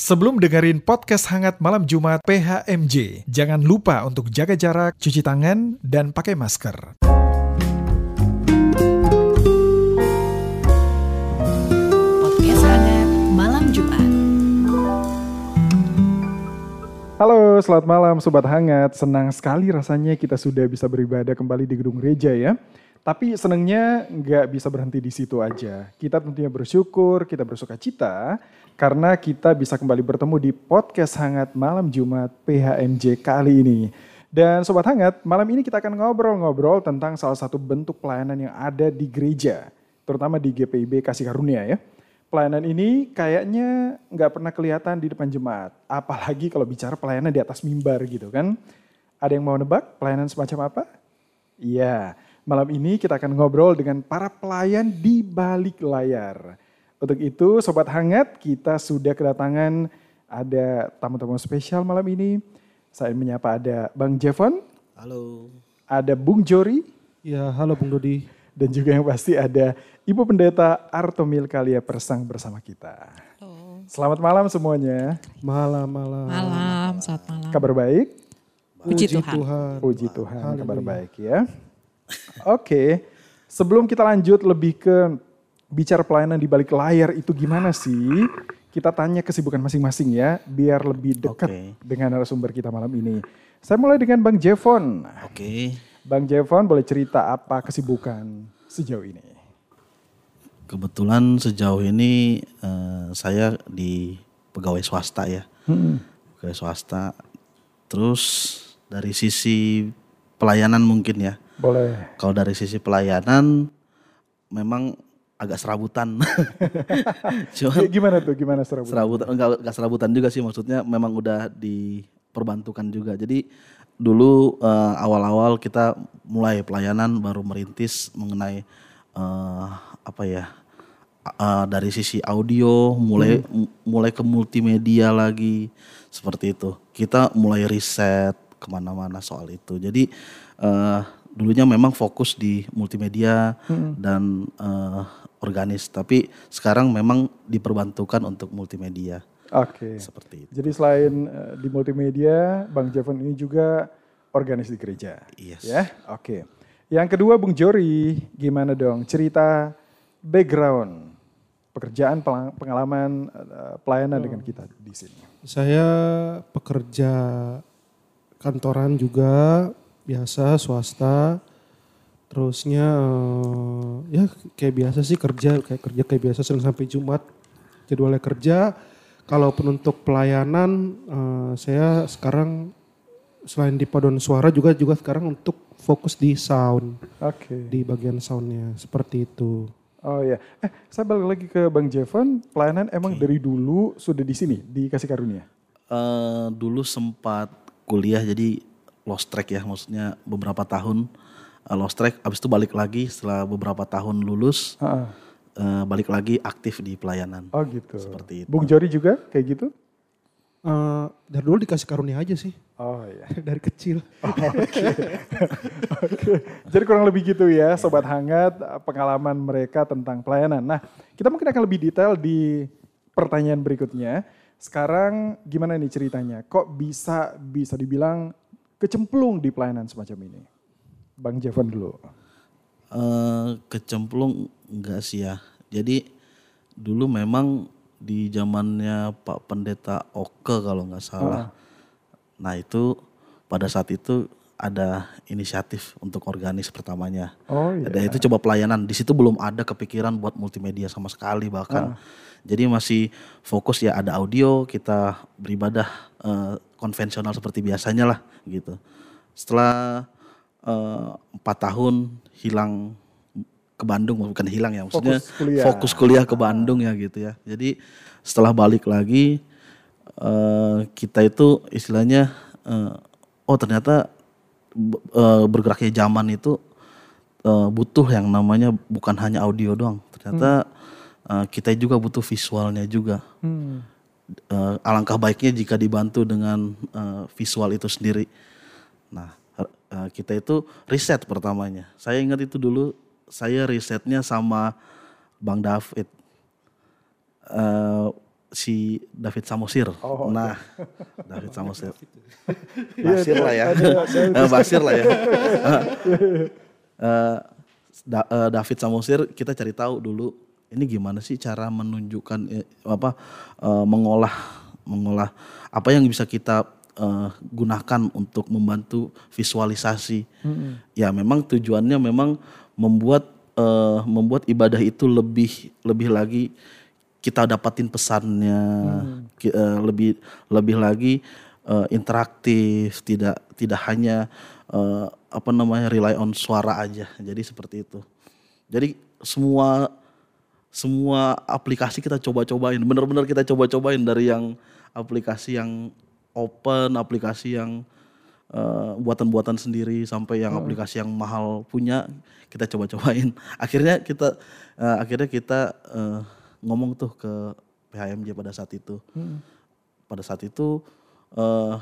Sebelum dengerin podcast hangat malam Jumat PHMJ, jangan lupa untuk jaga jarak, cuci tangan, dan pakai masker. Podcast hangat malam Jumat. Halo, selamat malam Sobat Hangat. Senang sekali rasanya kita sudah bisa beribadah kembali di gedung gereja ya. Tapi senangnya nggak bisa berhenti di situ aja. Kita tentunya bersyukur, kita bersuka cita karena kita bisa kembali bertemu di podcast Hangat Malam Jumat PHMJ kali ini. Dan Sobat Hangat, malam ini kita akan ngobrol-ngobrol tentang salah satu bentuk pelayanan yang ada di gereja, terutama di GPIB Kasih Karunia ya. Pelayanan ini kayaknya nggak pernah kelihatan di depan jemaat, apalagi kalau bicara pelayanan di atas mimbar gitu kan. Ada yang mau nebak pelayanan semacam apa? Iya, malam ini kita akan ngobrol dengan para pelayan di balik layar. Untuk itu, Sobat Hangat, kita sudah kedatangan ada tamu-tamu spesial malam ini. Saya menyapa ada Bang Jevon, Halo. ada Bung Jori, Ya, halo Bung Dodi. dan juga yang pasti ada Ibu Pendeta Artomil Kalia Persang bersama kita. Selamat malam semuanya. Malam, malam. Malam, selamat malam. Kabar baik? Puji Tuhan. Puji Tuhan, kabar baik ya. Oke, sebelum kita lanjut lebih ke bicara pelayanan di balik layar itu gimana sih? Kita tanya kesibukan masing-masing ya, biar lebih dekat Oke. dengan narasumber kita malam ini. Saya mulai dengan Bang Jevon. Oke. Bang Jevon boleh cerita apa kesibukan sejauh ini? Kebetulan sejauh ini eh, saya di pegawai swasta ya. Pegawai swasta. Terus dari sisi pelayanan mungkin ya. Boleh. Kalau dari sisi pelayanan memang agak serabutan. Cuma G- Gimana tuh? Gimana serabutan? serabutan enggak, enggak serabutan juga sih maksudnya memang udah diperbantukan juga. Jadi dulu eh, awal-awal kita mulai pelayanan baru merintis mengenai eh, apa ya eh, dari sisi audio mulai m- mulai ke multimedia lagi seperti itu. Kita mulai riset ke mana-mana soal itu. Jadi eh, dulunya memang fokus di multimedia dan eh, organis, tapi sekarang memang diperbantukan untuk multimedia Oke. seperti itu. Jadi selain eh, di multimedia, Bang Jevon ini juga organis di gereja. Yes. Ya, oke. Yang kedua Bung Jori, gimana dong? Cerita background pekerjaan pengalaman eh, pelayanan dengan kita di sini. Saya pekerja kantoran juga, biasa swasta. Terusnya eh, ya kayak biasa sih kerja, kayak kerja kayak biasa Senin sampai Jumat jadwalnya kerja. Kalaupun untuk pelayanan, eh, saya sekarang selain di paduan suara juga juga sekarang untuk fokus di sound, Oke. di bagian soundnya seperti itu. Oh ya, eh saya balik lagi ke Bang Jevon. Pelayanan emang dari dulu sudah di sini di Kasih Karunia. Eh, dulu sempat kuliah jadi lost track ya maksudnya beberapa tahun lost track abis itu balik lagi setelah beberapa tahun lulus Ha-ha. eh, balik lagi aktif di pelayanan Oh gitu. Seperti itu. Bung Jori juga kayak gitu? Eh, dari dulu dikasih karunia aja sih, Oh iya. dari kecil. Oke, jadi kurang lebih gitu ya, sobat hangat pengalaman mereka tentang pelayanan. Nah, kita mungkin akan lebih detail di pertanyaan berikutnya. Sekarang gimana nih ceritanya? Kok bisa bisa dibilang kecemplung di pelayanan semacam ini? Bang Jevon dulu. Eh, kecemplung enggak sih ya jadi dulu memang di zamannya Pak Pendeta Oke kalau nggak salah nah itu pada saat itu ada inisiatif untuk organis pertamanya Oh iya. Dan itu coba pelayanan. Di situ belum ada kepikiran buat multimedia sama sekali bahkan. Jadi masih fokus ya ada audio, kita beribadah eh, konvensional seperti biasanya lah gitu. Setelah eh, empat tahun hilang ke Bandung bukan hilang ya maksudnya Fokus kuliah. fokus kuliah ke Bandung ya gitu ya. Jadi setelah balik lagi eh, kita itu istilahnya eh, oh ternyata eh, bergeraknya zaman itu eh, butuh yang namanya bukan hanya audio doang. Ternyata eh, kita juga butuh visualnya juga. Hmm. Eh, alangkah baiknya jika dibantu dengan eh, visual itu sendiri. Nah, kita itu riset pertamanya. Saya ingat itu dulu saya risetnya sama Bang David. Eh, si David Samosir. Oh, nah, David Samosir. Iya, Basir lah ya. Eh, Basir lah ya. Eh, Da- eh, David Samosir kita cari tahu dulu ini gimana sih cara menunjukkan eh, apa eh, mengolah mengolah apa yang bisa kita eh, gunakan untuk membantu visualisasi. Ya memang tujuannya memang membuat eh, membuat ibadah itu lebih lebih lagi kita dapatin pesannya ki- eh, lebih lebih lagi eh, interaktif tidak tidak hanya eh, apa namanya rely on suara aja. Jadi seperti itu. Jadi semua semua aplikasi kita coba-cobain. Benar-benar kita coba-cobain dari yang aplikasi yang open aplikasi yang eh, buatan-buatan sendiri sampai yang aplikasi yang mahal punya kita coba-cobain. Akhirnya kita eh, akhirnya kita eh, ngomong tuh ke PHMJ pada saat itu. Pada saat itu eh,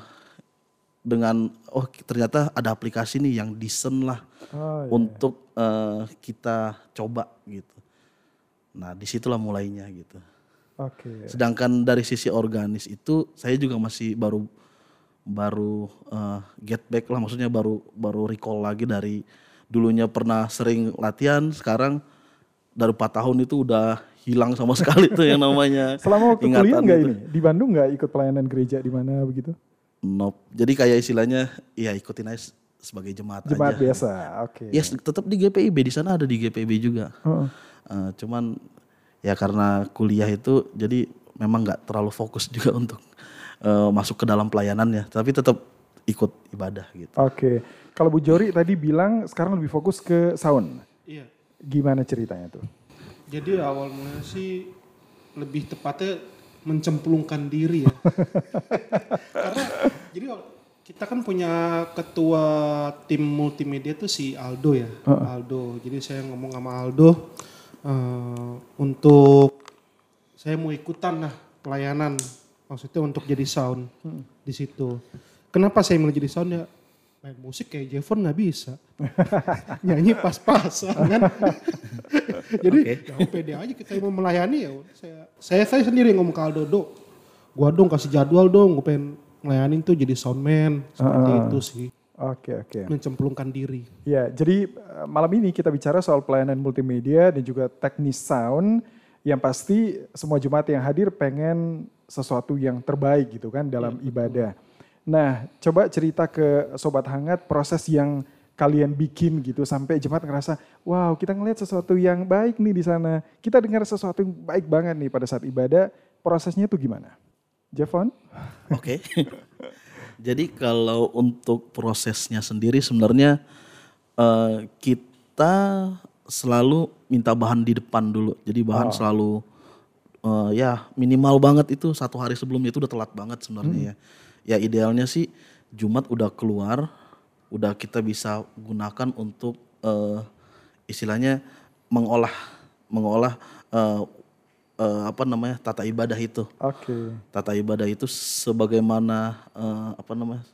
dengan oh ternyata ada aplikasi nih yang desain lah Oh, iya. untuk eh, kita coba gitu. Nah di situlah mulainya gitu Oke. Sedangkan dari sisi organis itu saya juga masih baru baru eh, get back lah maksudnya baru baru recall lagi dari dulunya pernah sering latihan sekarang dari 4 tahun itu udah hilang sama sekali tuh yang namanya Selama waktu kuliah ingatan nggak itu. ini? Di Bandung nggak ikut pelayanan gereja di mana begitu? Nope. Jadi kayak istilahnya ya ikutin aja sebagai jemaat, Jemaat aja. biasa. Oke. Ya tetap di GPIB di sana ada di GPIB juga. Heeh. Eh, cuman ya karena kuliah itu jadi memang nggak terlalu fokus juga untuk eh, masuk ke dalam pelayanannya, tapi tetap ikut ibadah gitu. Oke. Kalau Bu Jori tadi bilang sekarang lebih fokus ke sound. Iya. Gimana ceritanya tuh? Jadi awal mulanya sih lebih tepatnya mencemplungkan diri ya. Karena jadi kita kan punya ketua tim multimedia tuh si Aldo ya. Aldo. Jadi saya ngomong sama Aldo eh, untuk saya mau ikutan lah pelayanan. Maksudnya untuk jadi sound di situ. Kenapa saya milih jadi sound ya? Main musik kayak Jevon nggak bisa. Nyanyi pas-pasan kan. Jadi ya pede aja kita mau melayani ya. Saya, saya saya sendiri ngomong ke Aldo, "Do, gua dong kasih jadwal dong, gue pengen ngelayanin tuh jadi soundman. Seperti itu sih. Oke oke. Mencemplungkan diri. Ya, jadi eh, malam ini kita bicara soal pelayanan multimedia dan juga teknis sound yang pasti semua jemaat yang hadir pengen sesuatu yang terbaik gitu kan dalam ibadah. Nah, coba cerita ke sobat hangat proses yang kalian bikin gitu sampai jemaat ngerasa, wow kita ngelihat sesuatu yang baik nih di sana. Kita dengar sesuatu yang baik banget nih pada saat ibadah. Prosesnya tuh gimana? Javon? Oke. Jadi kalau untuk prosesnya sendiri sebenarnya eh, kita selalu minta bahan di depan dulu. Jadi bahan selalu eh, ya minimal banget itu satu hari sebelumnya itu udah telat banget sebenarnya ya. Ya idealnya sih Jumat udah keluar, udah kita bisa gunakan untuk eh, istilahnya mengolah mengolah eh, eh, apa namanya tata ibadah itu Oke. tata ibadah itu sebagaimana eh, apa namanya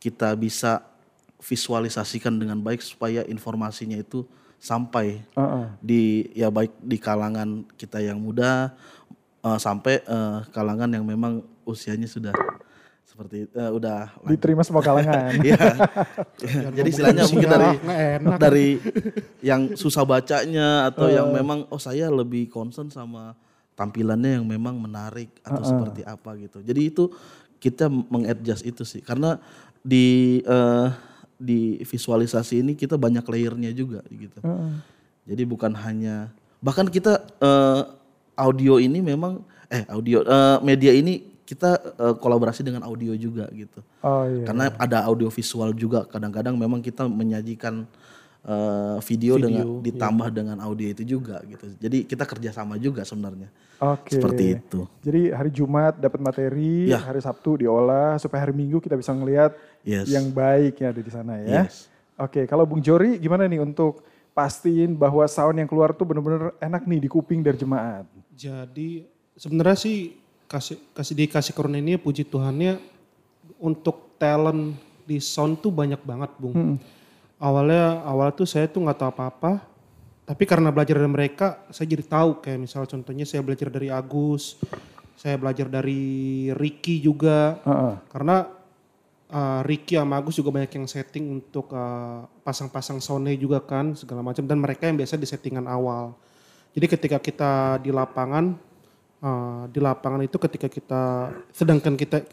kita bisa visualisasikan dengan baik supaya informasinya itu sampai Heeh. di ya baik di kalangan kita yang muda eh, sampai eh, kalangan yang memang usianya sudah seperti eh, udah. Diterima semua kalangan. Iya. Jadi istilahnya mungkin dari enak. dari yang susah bacanya atau yang Eh. memang oh saya lebih concern sama tampilannya yang memang menarik atau seperti apa gitu. Jadi itu kita mengadjust itu sih karena di eh, di visualisasi ini kita banyak layernya juga gitu. Heeh. Jadi bukan hanya bahkan kita eh, audio ini memang eh audio eh, media ini kita eh, kolaborasi dengan audio juga gitu. Oh iya. Karena ada audio visual juga kadang-kadang memang kita menyajikan eh, video, dengan ditambah dengan audio itu juga gitu. Jadi kita kerjasama juga sebenarnya. Oke. Seperti itu. Jadi hari Jumat dapat materi, Ya. hari Sabtu diolah supaya hari Minggu kita bisa ngelihat Yes. yang baik yang ada di sana ya. Yes. Oke, kalau Bung Jori gimana nih untuk pastiin bahwa sound yang keluar tuh bener-bener enak nih di kuping dari jemaat. Jadi sebenarnya sih kasih kasih dikasih karunia ini puji Tuhannya untuk talent di sound tuh banyak banget, Bung. Awalnya awal tuh saya tuh nggak tahu apa-apa, tapi karena belajar dari mereka saya jadi tahu kayak misal contohnya saya belajar dari Agus, Saya belajar dari Ricky juga. Heeh. Karena uh, Ricky sama Agus juga banyak yang setting untuk uh, pasang-pasang sound juga kan segala macam dan mereka yang biasa di settingan awal. Jadi ketika kita di lapangan uh, di lapangan itu ketika kita sedangkan kita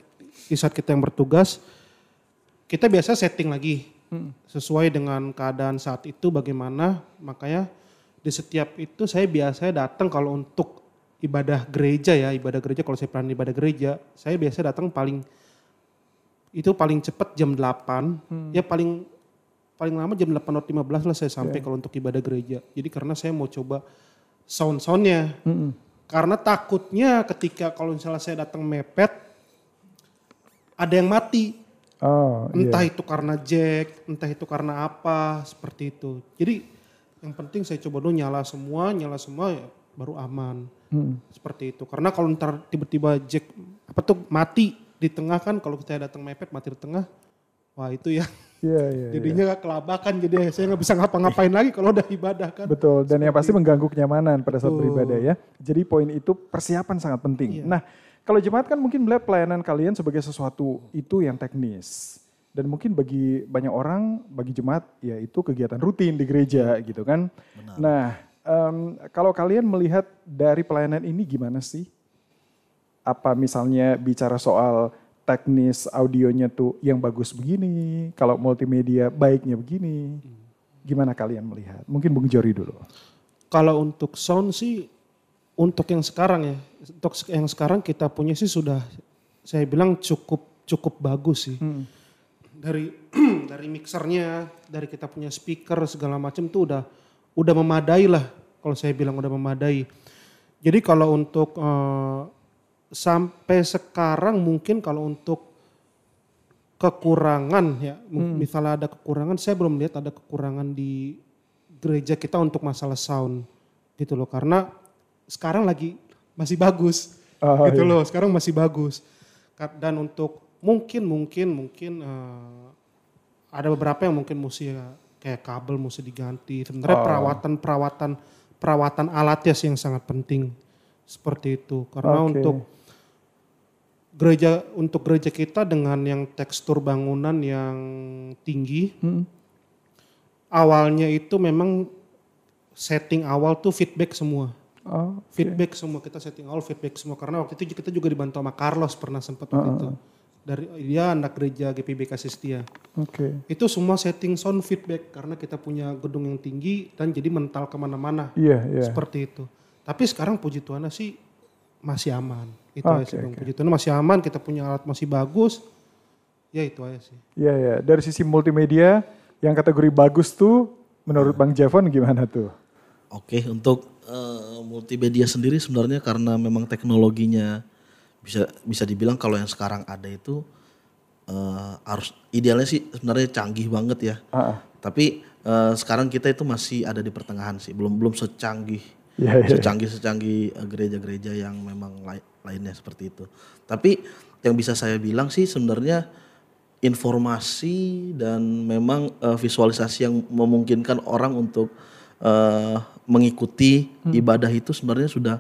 di saat kita yang bertugas kita biasa setting lagi sesuai dengan keadaan saat itu bagaimana. Makanya di setiap itu saya biasanya datang kalau untuk ibadah gereja ya ibadah gereja kalau saya pernah ibadah gereja saya biasa datang paling itu paling cepat jam 8 ya paling paling lama jam 8.15 lah saya sampai kalau untuk ibadah gereja. Jadi karena saya mau coba sound-soundnya. Mm-mm. Karena takutnya ketika kalau misalnya saya datang mepet ada yang mati Oh, entah iya. itu karena jack, entah itu karena apa, seperti itu. Jadi yang penting saya coba dulu nyala semua, nyala semua ya baru aman. Mm. Seperti itu. Karena kalau ntar tiba-tiba jack apa tuh mati di tengah kan kalau saya datang mepet mati di tengah, wah itu ya Iya, iya. jadinya kelabakan jadi saya nggak bisa ngapa-ngapain lagi kalau udah ibadah kan. Betul, dan yang pasti mengganggu kenyamanan pada saat beribadah ya. Jadi poin itu persiapan sangat penting. Iya. Nah, kalau jemaat kan mungkin melihat pelayanan kalian sebagai sesuatu itu yang teknis. Dan mungkin bagi banyak orang, bagi jemaat ya itu kegiatan rutin di gereja gitu kan. Nah, em, kalau kalian melihat dari pelayanan ini gimana sih? Apa misalnya bicara soal teknis audionya tuh yang bagus begini, kalau multimedia baiknya begini. Gimana kalian melihat? Mungkin Bung Jori dulu. Kalau untuk sound sih untuk yang sekarang ya, untuk yang sekarang kita punya sih sudah saya bilang cukup cukup bagus sih. Hmm. Dari dari mixernya, dari kita punya speaker segala macam tuh udah udah memadai lah kalau saya bilang udah memadai. Jadi kalau untuk eh, sampai sekarang mungkin kalau untuk kekurangan ya, Hmm. misalnya ada kekurangan, saya belum lihat ada kekurangan di gereja kita untuk masalah sound gitu loh karena sekarang lagi masih bagus Oh, gitu iya. loh sekarang masih bagus dan untuk mungkin mungkin mungkin eh, ada beberapa yang mungkin mesti ya, kayak kabel mesti diganti sebenarnya Oh. perawatan perawatan perawatan alatnya sih yang sangat penting seperti itu karena Oke. untuk gereja untuk gereja kita dengan yang tekstur bangunan yang tinggi Hmm. awalnya itu memang setting awal tuh feedback semua. Oh, Feedback semua kita setting awal feedback semua karena waktu itu kita juga dibantu sama Carlos pernah sempat waktu itu. Dari dia anak gereja GPB Kasistia. oke. Itu semua setting sound feedback karena kita punya gedung yang tinggi dan jadi mental ke mana-mana Iya, iya. seperti itu. Tapi sekarang puji Tuhan sih masih aman. Itu Oke, aja sih Bang. oke. Puji Tuhan masih aman, kita punya alat masih bagus. Ya itu aja sih. Iya, iya. Dari sisi multimedia, yang kategori bagus tuh, menurut Bang Javon gimana tuh? Oke, untuk eh, multimedia sendiri sebenarnya karena memang teknologinya bisa bisa dibilang kalau yang sekarang ada itu eh, harus idealnya sih sebenarnya canggih banget ya. Ah, ah. Tapi eh, sekarang kita itu masih ada di pertengahan sih, belum belum secanggih Iya, iya. secanggih secanggih eh, gereja-gereja yang memang lai- lainnya seperti itu. Tapi yang bisa saya bilang sih sebenarnya informasi dan memang eh, visualisasi yang memungkinkan orang untuk eh, mengikuti Hmm. ibadah itu sebenarnya sudah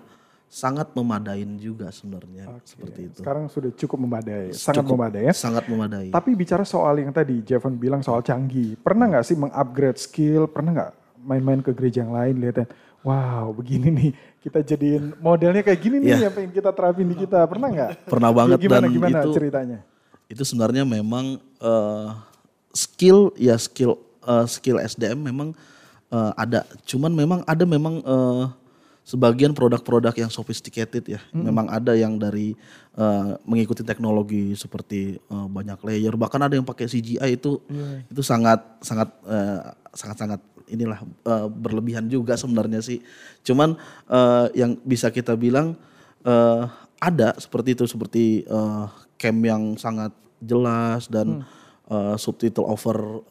sangat memadain juga sebenarnya seperti itu. Sekarang sudah cukup memadai, sangat Cukup- memadai ya. Sangat memadai. Tapi bicara soal yang tadi Javon bilang soal canggih, pernah nggak sih mengupgrade skill? Pernah nggak main-main ke gereja yang lain lihatnya, wow begini nih. Kita jadiin modelnya kayak gini nih Iya. yang pengen kita terapin di kita, pernah nggak? Pernah banget gimana, dan gimana itu ceritanya? itu sebenarnya memang eh, skill ya skill eh, skill SDM memang eh, ada. Cuman memang ada memang eh, sebagian produk-produk yang sophisticated ya. Memang ada yang dari eh, mengikuti teknologi seperti eh, banyak layer. Bahkan ada yang pakai CGI itu. Itu sangat sangat eh, sangat sangat inilah eh, berlebihan juga sebenarnya sih cuman eh, yang bisa kita bilang eh, ada seperti itu seperti eh, cam yang sangat jelas dan eh, subtitle over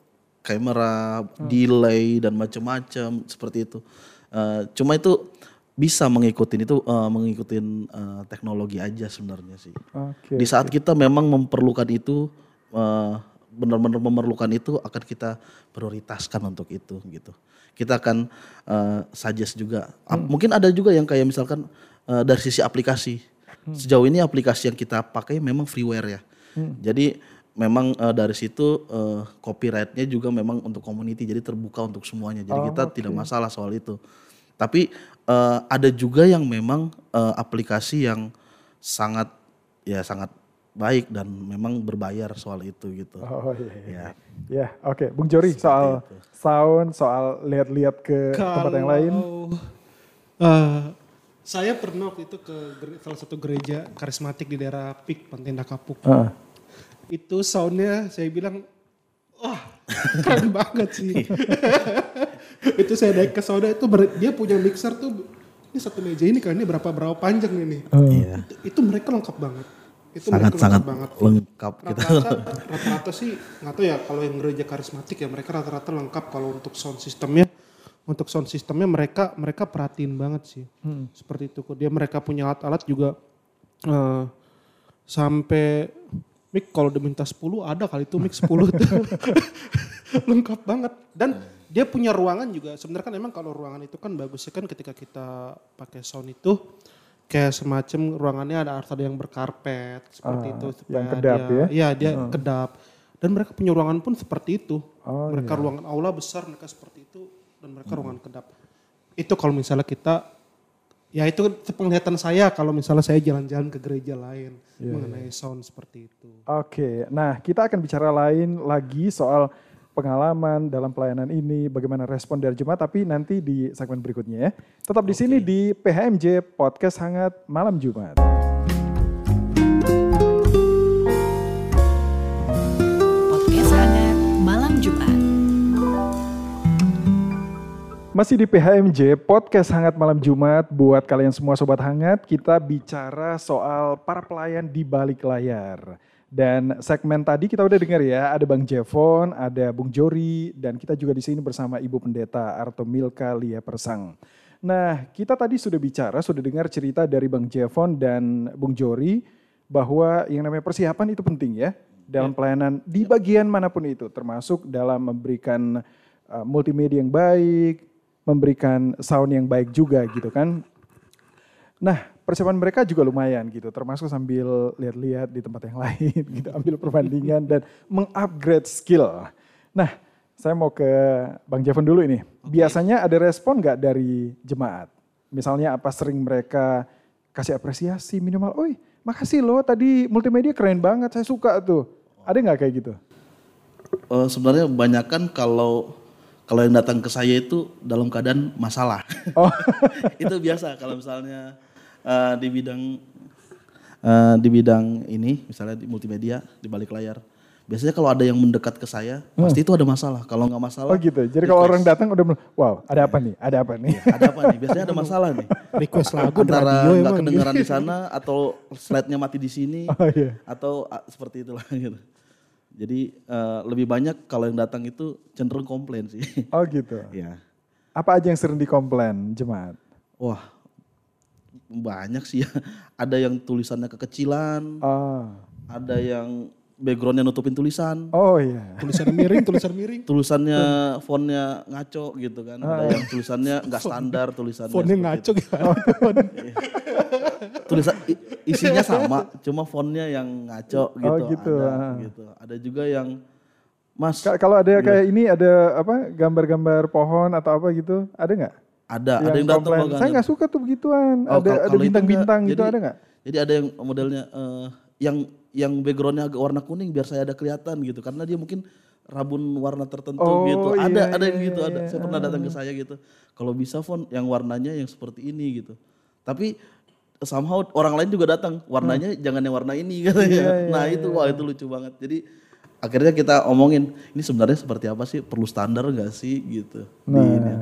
kamera, delay dan macam-macam seperti itu. Eh, cuma itu bisa mengikuti itu eh, mengikuti eh, teknologi aja sebenarnya sih. Oke. Di saat kita memang memerlukan itu eh, benar-benar memerlukan itu akan kita prioritaskan untuk itu gitu. Kita akan eh, suggest juga. Ap- Mungkin ada juga yang kayak misalkan eh, dari sisi aplikasi. Sejauh ini aplikasi yang kita pakai memang freeware ya. Jadi memang eh, dari situ eh, copyrightnya juga memang untuk community jadi terbuka untuk semuanya. Jadi kita tidak masalah soal itu. Tapi eh, ada juga yang memang eh, aplikasi yang sangat ya sangat baik dan memang berbayar soal itu gitu. Oh iya. iya. Ya. Ya, oke. Bung Jori soal sound, soal lihat-lihat ke tempat yang lain. eh, saya pernah waktu itu ke salah satu gereja karismatik di daerah Pik, Pantenda Kapuk. Heeh. Itu soundnya saya bilang, wah keren banget sih. itu saya naik ke soda itu ber- dia punya mixer tuh, ini satu meja ini kan ini berapa berapa panjang ini. Iya. Itu, itu mereka lengkap banget. Itu Sangat sangat lengkap banget. lengkap kita. Rata-rata, rata-rata sih nggak tahu ya kalau yang gereja karismatik ya mereka rata-rata lengkap kalau untuk sound sistemnya untuk sound sistemnya mereka mereka perhatiin banget sih. Seperti itu kok. Dia mereka punya alat-alat juga eh, sampai mic kalau diminta 10 ada kali itu mic 10 tuh. Lengkap banget. Dan dia punya ruangan juga. Sebenarnya kan emang kalau ruangan itu kan bagusnya kan ketika kita pakai sound itu kayak semacam ruangannya ada harus ada yang berkarpet seperti Ah, itu yang kedap dia, ya? Iya dia kedap. Dan mereka punya ruangan pun seperti itu. Oh, mereka ruangan aula besar mereka seperti itu dan mereka ruangan kedap. Itu kalau misalnya kita ya itu penglihatan saya kalau misalnya saya jalan-jalan ke gereja lain mengenai sound seperti itu. Oke, nah kita akan bicara lain lagi soal pengalaman dalam pelayanan ini, bagaimana respon dari jemaat, tapi nanti di segmen berikutnya ya. Tetap di sini di PHMJ Podcast Hangat Malam Jumat. Podcast hangat malam Jumat. Masih di PHMJ Podcast Hangat Malam Jumat buat kalian semua sobat hangat, kita bicara soal para pelayan di balik layar. Dan segmen tadi kita udah dengar ya, ada Bang Jevon, ada Bung Jori, dan kita juga di sini bersama Ibu Pendeta Arto Milka Lia Persang. Nah, kita tadi sudah bicara, sudah dengar cerita dari Bang Jevon dan Bung Jori bahwa yang namanya persiapan itu penting ya dalam pelayanan di bagian mana pun itu, termasuk dalam memberikan uh, multimedia yang baik, memberikan sound yang baik juga gitu kan. Nah, persiapan mereka juga lumayan gitu, termasuk sambil lihat-lihat di tempat yang lain gitu, ambil perbandingan dan mengupgrade skill. Nah, saya mau ke Bang Javon dulu ini. Biasanya ada respon nggak dari jemaat? Misalnya apa sering mereka kasih apresiasi minimal, oi makasih loh tadi multimedia keren banget, saya suka tuh. Ada nggak kayak gitu? Eh, sebenarnya kebanyakan kalau kalau yang datang ke saya itu dalam keadaan masalah. Oh. itu biasa kalau misalnya eh, di bidang eh, di bidang ini, misalnya di multimedia di balik layar. Biasanya kalau ada yang mendekat ke saya, pasti itu ada masalah. Kalau nggak masalah, Oh gitu. Jadi kalau orang datang udah, wow ada apa nih? Ada apa nih? ada apa nih? Biasanya ada masalah nih. request lagu Antara nggak kedengaran di sana atau slide-nya mati di sini Oh iya. atau ah, seperti itulah gitu. Jadi eh, lebih banyak kalau yang datang itu cenderung komplain sih. Oh gitu. ya. Apa aja yang sering dikomplain jemaat? Wah, banyak sih ya. Ada yang tulisannya kekecilan, Oh, ada yang backgroundnya nutupin tulisan, oh iya. tulisan miring tulisan miring tulisannya fontnya ngaco gitu kan. Ada yang tulisannya nggak standar tulisannya. fontnya ngaco itu. gitu Tulisan isinya sama, cuma fontnya yang ngaco gitu. Oh, gitu, Ada ah. gitu. Ada juga yang Mas Ka- Kalau ada kayak ini ada apa gambar-gambar pohon atau apa gitu, ada nggak? Ada ada yang datang komplain, loh, Saya nggak suka tuh begituan. Oh, ada kalau- ada bintang-bintang gitu Jadi- ada nggak? Jadi ada yang modelnya eh, yang yang backgroundnya agak warna kuning biar saya ada kelihatan gitu karena dia mungkin rabun warna tertentu Oh, gitu. Ada iya, ada yang iya, gitu iya, ada. iya. Saya pernah datang ke saya gitu. Kalau bisa font yang warnanya yang seperti ini gitu. Tapi somehow orang lain juga datang warnanya jangan yang warna ini katanya. Hmm. Iya, iya, nah itu wah itu lucu banget. Jadi akhirnya kita omongin ini sebenarnya seperti apa sih perlu standar gak sih gitu. Di ini.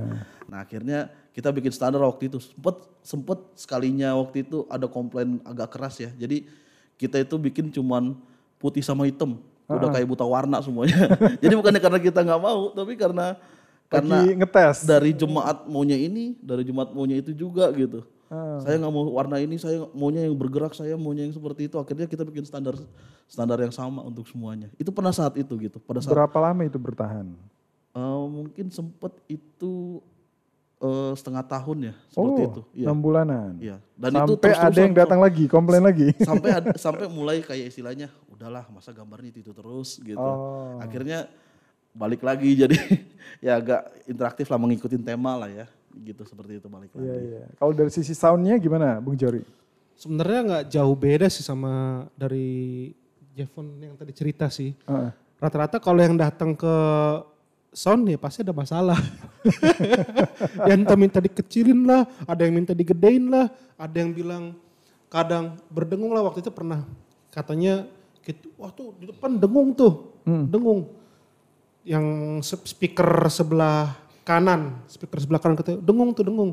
Nah akhirnya kita bikin standar waktu itu sempet sempet sekalinya waktu itu ada komplain agak keras ya. Jadi kita itu bikin cuman putih sama hitam, udah kayak buta warna semuanya. Jadi bukannya karena kita nggak mau, tapi karena karena Lagi ngetes. dari jemaat maunya ini, dari jemaat maunya itu juga gitu. Ah. Saya nggak mau warna ini, saya maunya yang bergerak, saya maunya yang seperti itu. Akhirnya kita bikin standar standar yang sama untuk semuanya. Itu pernah saat itu gitu. Pada saat Berapa lama itu bertahan? eh, mungkin sempet itu eh, setengah tahun ya seperti oh, itu. Iya. enam bulanan. Iya. Dan Sampai itu ada yang datang lagi, komplain lagi. sampai ad- sampai mulai kayak istilahnya udahlah masa gambarnya itu, terus gitu. Oh. Akhirnya balik lagi jadi ya agak interaktif lah mengikuti tema lah ya gitu seperti itu balik lagi. Iya, iya. Kalau dari sisi soundnya gimana, Bung Jori? Sebenarnya nggak jauh beda sih sama dari Jevon yang tadi cerita sih. Heeh. Rata-rata kalau yang datang ke sound ya pasti ada masalah. yang minta minta dikecilin lah, ada yang minta digedein lah, ada yang bilang kadang berdengung lah waktu itu pernah katanya gitu, wah tuh di depan dengung tuh, dengung. Yang speaker sebelah kanan, speaker sebelah kanan kata dengung tuh dengung.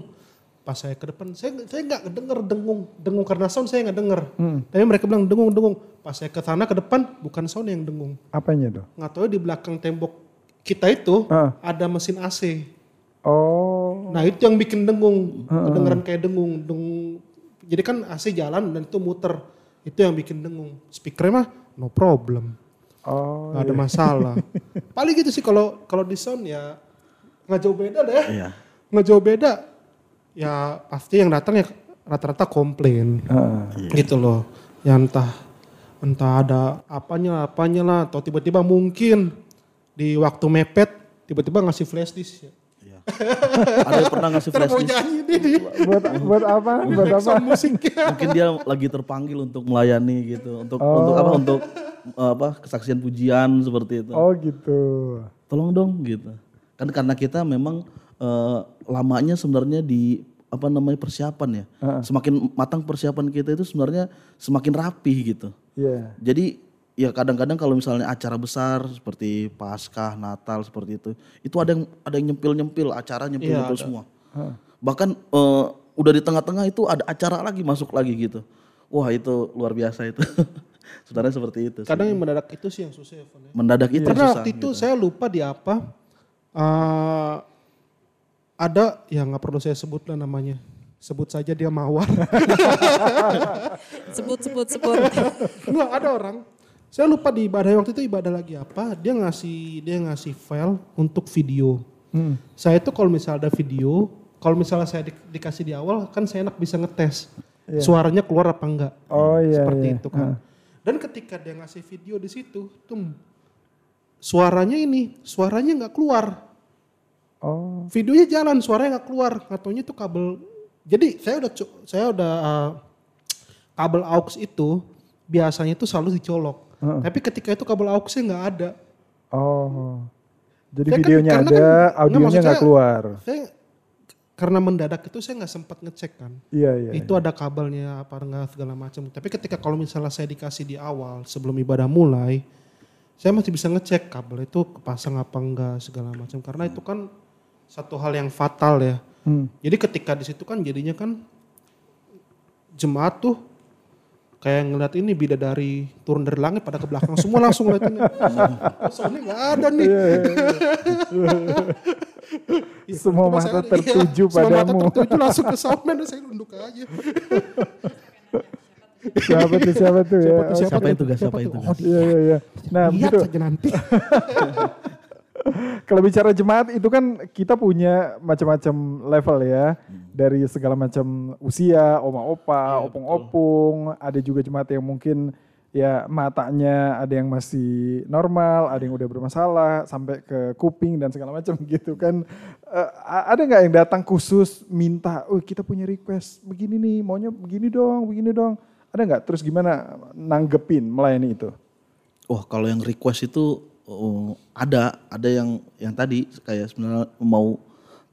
Pas saya ke depan, saya saya nggak denger dengung, dengung karena sound saya nggak denger. Tapi mereka bilang dengung dengung. Pas saya ke sana ke depan bukan sound yang dengung Apanya tuh? nggak tahu di belakang tembok kita itu Ah. ada mesin AC. Oh, Nah itu yang bikin dengung, kedengeran kayak dengung, dengung. Jadi kan AC jalan dan itu muter, itu yang bikin dengung. Speakernya mah no problem, oh, nggak ada masalah. Paling gitu sih kalau kalau di sound ya nggak jauh beda deh, Iya. nggak jauh beda. Ya pasti yang datang ya rata-rata komplain Heeh. gitu loh. Ya entah entah ada apanya apanya lah atau tiba-tiba mungkin di waktu mepet tiba-tiba ngasih flash disk ya. Iya. Ada yang pernah ngasih flash disk? buat buat apa? Buat apa? musiknya. Mungkin dia lagi terpanggil untuk melayani gitu, untuk untuk apa? Untuk eh, apa? Kesaksian pujian seperti itu. Oh gitu. Tolong dong gitu. Kan karena kita memang eh, lamanya sebenarnya di apa namanya persiapan ya. Semakin matang persiapan kita itu sebenarnya semakin rapi gitu. Iya. Jadi ya kadang-kadang kalau misalnya acara besar seperti Paskah, Natal seperti itu, itu ada yang ada yang nyempil-nyempil acara nyempil-nyempil semua. Bahkan eh, udah di tengah-tengah itu ada acara lagi masuk lagi gitu. Wah itu luar biasa itu. Sebenarnya seperti itu. sih. Kadang yang mendadak itu sih yang susah ya. Ya. Mendadak itu Karena susah. waktu itu gitu. saya lupa di apa. eh, ada yang nggak perlu saya sebut lah namanya. Sebut saja dia mawar. Sebut, sebut, sebut. Enggak ada orang. Saya lupa di ibadah waktu itu ibadah lagi apa. Dia ngasih dia ngasih file untuk video. Hmm. Saya itu kalau misalnya ada video, kalau misalnya saya di- dikasih di awal kan saya enak bisa ngetes. Suaranya keluar apa enggak. Oh iya. Seperti iya. itu kan. Dan ketika dia ngasih video di situ, tuh suaranya ini, suaranya nggak keluar. Oh. Videonya jalan, suaranya nggak keluar. Katanya itu kabel. Jadi saya udah saya udah uh, kabel aux itu biasanya itu selalu dicolok. Tapi ketika itu kabel auxnya nggak ada. Oh. Jadi Saya kan- videonya karena ada, kan- nggak, audionya nggak keluar. Saya karena mendadak itu saya nggak sempat ngecek kan. Iya iya. itu ada kabelnya apa enggak segala macam. Tapi ketika kalau misalnya saya dikasih di awal sebelum ibadah mulai, saya masih bisa ngecek kabel itu kepasang apa enggak segala macam. Karena itu kan satu hal yang fatal ya. Hmm. Jadi ketika di situ kan jadinya kan jemaat tuh kayak ngeliat ini bidadari turun dari langit pada ke belakang semua langsung ngeliatin. Oh, soalnya nggak ada nih. Iya, Semua tiba-tiba mata saya- tertuju iya, semua mata padamu. tertuju langsung ke soundman dan saya nunduk aja. siapa tuh siapa tuh ya? Siapa tuh, siapa itu, guys? Siapa itu, Oh? Iya iya iya. Nah lihat begitu. saja nanti. Kalau bicara jemaat itu kan kita punya macam-macam level ya. Dari segala macam usia, oma opa, opung-opung, ada juga jemaat yang mungkin ya matanya ada yang masih normal, ada yang udah bermasalah sampai ke kuping dan segala macam gitu kan. A- ada nggak yang datang khusus minta, "Oh, kita punya request begini nih, maunya begini dong, begini dong." Ada nggak? Terus gimana nanggepin melayani itu? Oh kalau yang request itu oh, ada ada yang yang tadi kayak sebenarnya mau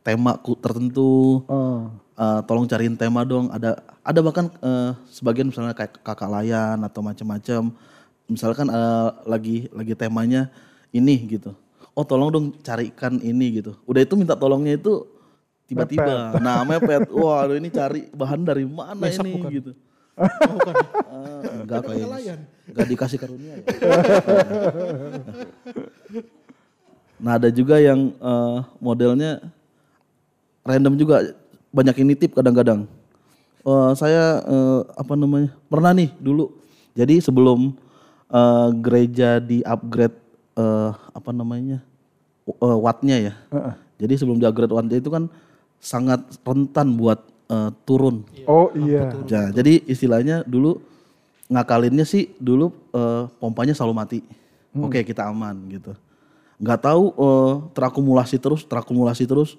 tema ku- tertentu. Oh. eh, tolong cariin tema dong. Ada ada bahkan eh, sebagian misalnya kayak kakak layan atau macam-macam. Misalkan eh, lagi lagi temanya ini gitu. Oh tolong dong carikan ini gitu. Udah itu minta tolongnya itu tiba-tiba. Nah mepet. Wah ini cari bahan dari mana Mesap ini bukan? gitu Oh, bukan. Enggak kayak enggak dikasih karunia ya. nah ada juga yang eh, modelnya random juga. Banyak yang nitip kadang-kadang. Eh, saya eh, apa namanya pernah nih dulu. Jadi sebelum eh, gereja di upgrade eh, apa namanya eh, wattnya ya. Jadi sebelum di upgrade wattnya itu kan sangat rentan buat eh, turun. Oh iya. Ja- jadi istilahnya dulu ngakalinnya sih dulu eh, pompanya selalu mati. Oke kita aman gitu. Nggak tahu eh, terakumulasi terus, terakumulasi terus.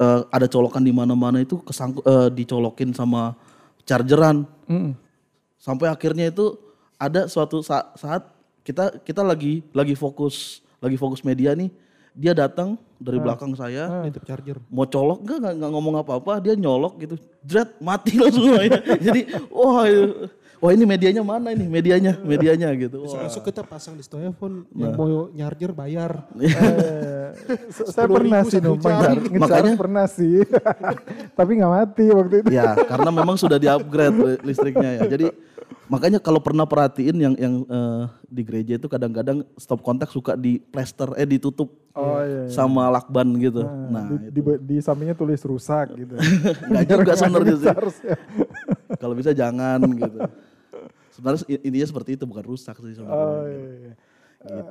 Eh, ada colokan di mana-mana itu kesangkut eh, dicolokin sama chargeran. Mm. Sampai akhirnya itu ada suatu sa- saat kita kita lagi lagi fokus lagi fokus media nih. Dia datang dari belakang saya. Nitip charger. mau colok enggak, enggak, enggak ngomong apa-apa. Dia nyolok gitu. Jret mati langsung ya. jadi wah itu- wah ini medianya mana ini medianya medianya gitu Bisa wah. langsung kita pasang di telepon yang mau charger bayar. Eh, s- saya pernah 10.000 sih numpang Makanya- pernah sih. Tapi nggak mati waktu itu. ya karena memang sudah di upgrade li- listriknya ya jadi makanya kalau pernah perhatiin yang yang eh, di gereja itu kadang-kadang stop kontak suka di plaster eh ditutup Oh iya. iya. sama lakban gitu Nah, nah di, di, di sampingnya tulis rusak gitu. nggak juga sebenarnya sih Ngecharge ya. kalau bisa jangan gitu sebenarnya intinya seperti itu bukan rusak sih sebenarnya Oh, iya, iya.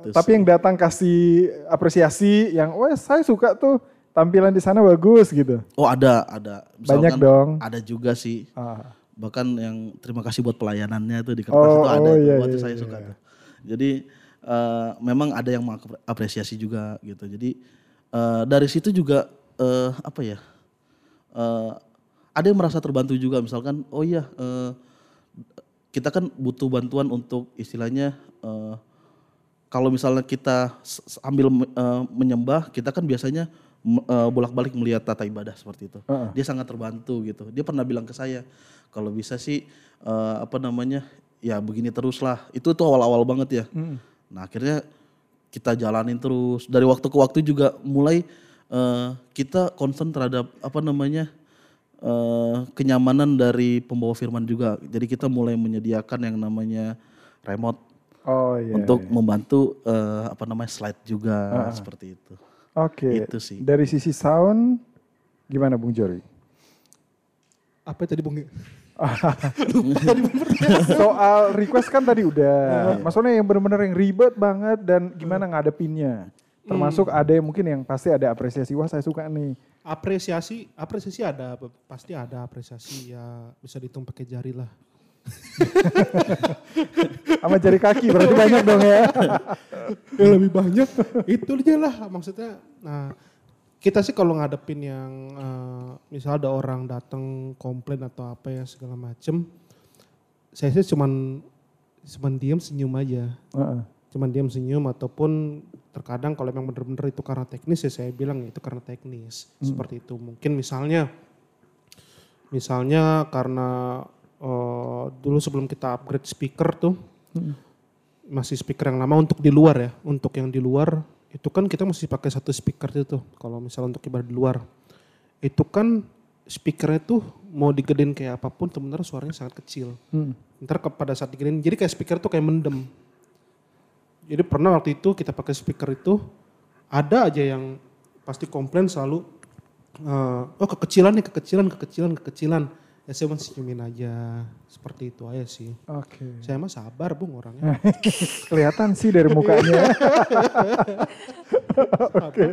gitu Tapi yang datang kasih apresiasi yang, wah saya suka tuh tampilan di sana bagus gitu. Oh ada, ada. Banyak dong. Ada juga sih. Ah. Bahkan yang terima kasih buat pelayanannya tuh di kertas Oh, itu ada. oh, iya, iya, saya iya. suka tuh. Jadi eh, memang ada yang mengapresiasi juga gitu. Jadi eh, dari situ juga eh, apa ya? eh, ada yang merasa terbantu juga. Misalkan, oh iya eh, kita kan butuh bantuan untuk istilahnya eh, kalau misalnya kita sambil eh, menyembah, kita kan biasanya eh, bolak-balik melihat tata ibadah seperti itu. Heeh. Dia sangat terbantu gitu. Dia pernah bilang ke saya, kalau bisa sih eh, apa namanya, ya begini terus lah. Itu tuh awal-awal banget ya. Nah akhirnya kita jalanin terus. Dari waktu ke waktu juga mulai eh, kita concern terhadap apa namanya eh, kenyamanan dari pembawa firman juga. Jadi kita mulai menyediakan yang namanya remote Oh iya. untuk iya. membantu eh, apa namanya slide juga seperti itu. Oke. itu sih. Dari sisi sound gimana Bung Jori? Apa tadi Bung? Soal request kan tadi udah. Maksudnya yang benar-benar yang ribet banget dan gimana ngadepinnya. Termasuk ada yang mungkin yang pasti ada apresiasi. Wah saya suka nih. Apresiasi, apresiasi ada, pasti ada apresiasi ya bisa dihitung pakai jari lah. Sama jari kaki berarti banyak dong ya. ya lebih banyak itu aja lah maksudnya nah kita sih kalau ngadepin yang eh, misal ada orang datang komplain atau apa ya segala macem saya sih cuman cuman diam senyum aja Heeh. Cuman diam senyum ataupun terkadang kalau memang benar-benar itu karena teknis ya saya bilang itu karena teknis. Seperti itu. Mungkin misalnya misalnya karena eh, dulu sebelum kita upgrade speaker tuh masih speaker yang lama untuk di luar ya. Untuk yang di luar itu kan kita masih pakai satu speaker itu tuh. Kalau misalnya untuk ibadah di luar. Itu kan speakernya tuh mau digedein kayak apa pun sebenarnya suaranya sangat kecil. Hmm. ntar pada saat digedein jadi kayak speaker tuh kayak mendem jadi pernah waktu itu kita pakai speaker itu ada aja yang pasti komplain selalu eh, oh kekecilan nih kekecilan kekecilan kekecilan. Ya saya masih senyumin aja. Seperti itu aja sih. Oke. saya mah sabar bung orangnya. Kelihatan sih dari mukanya.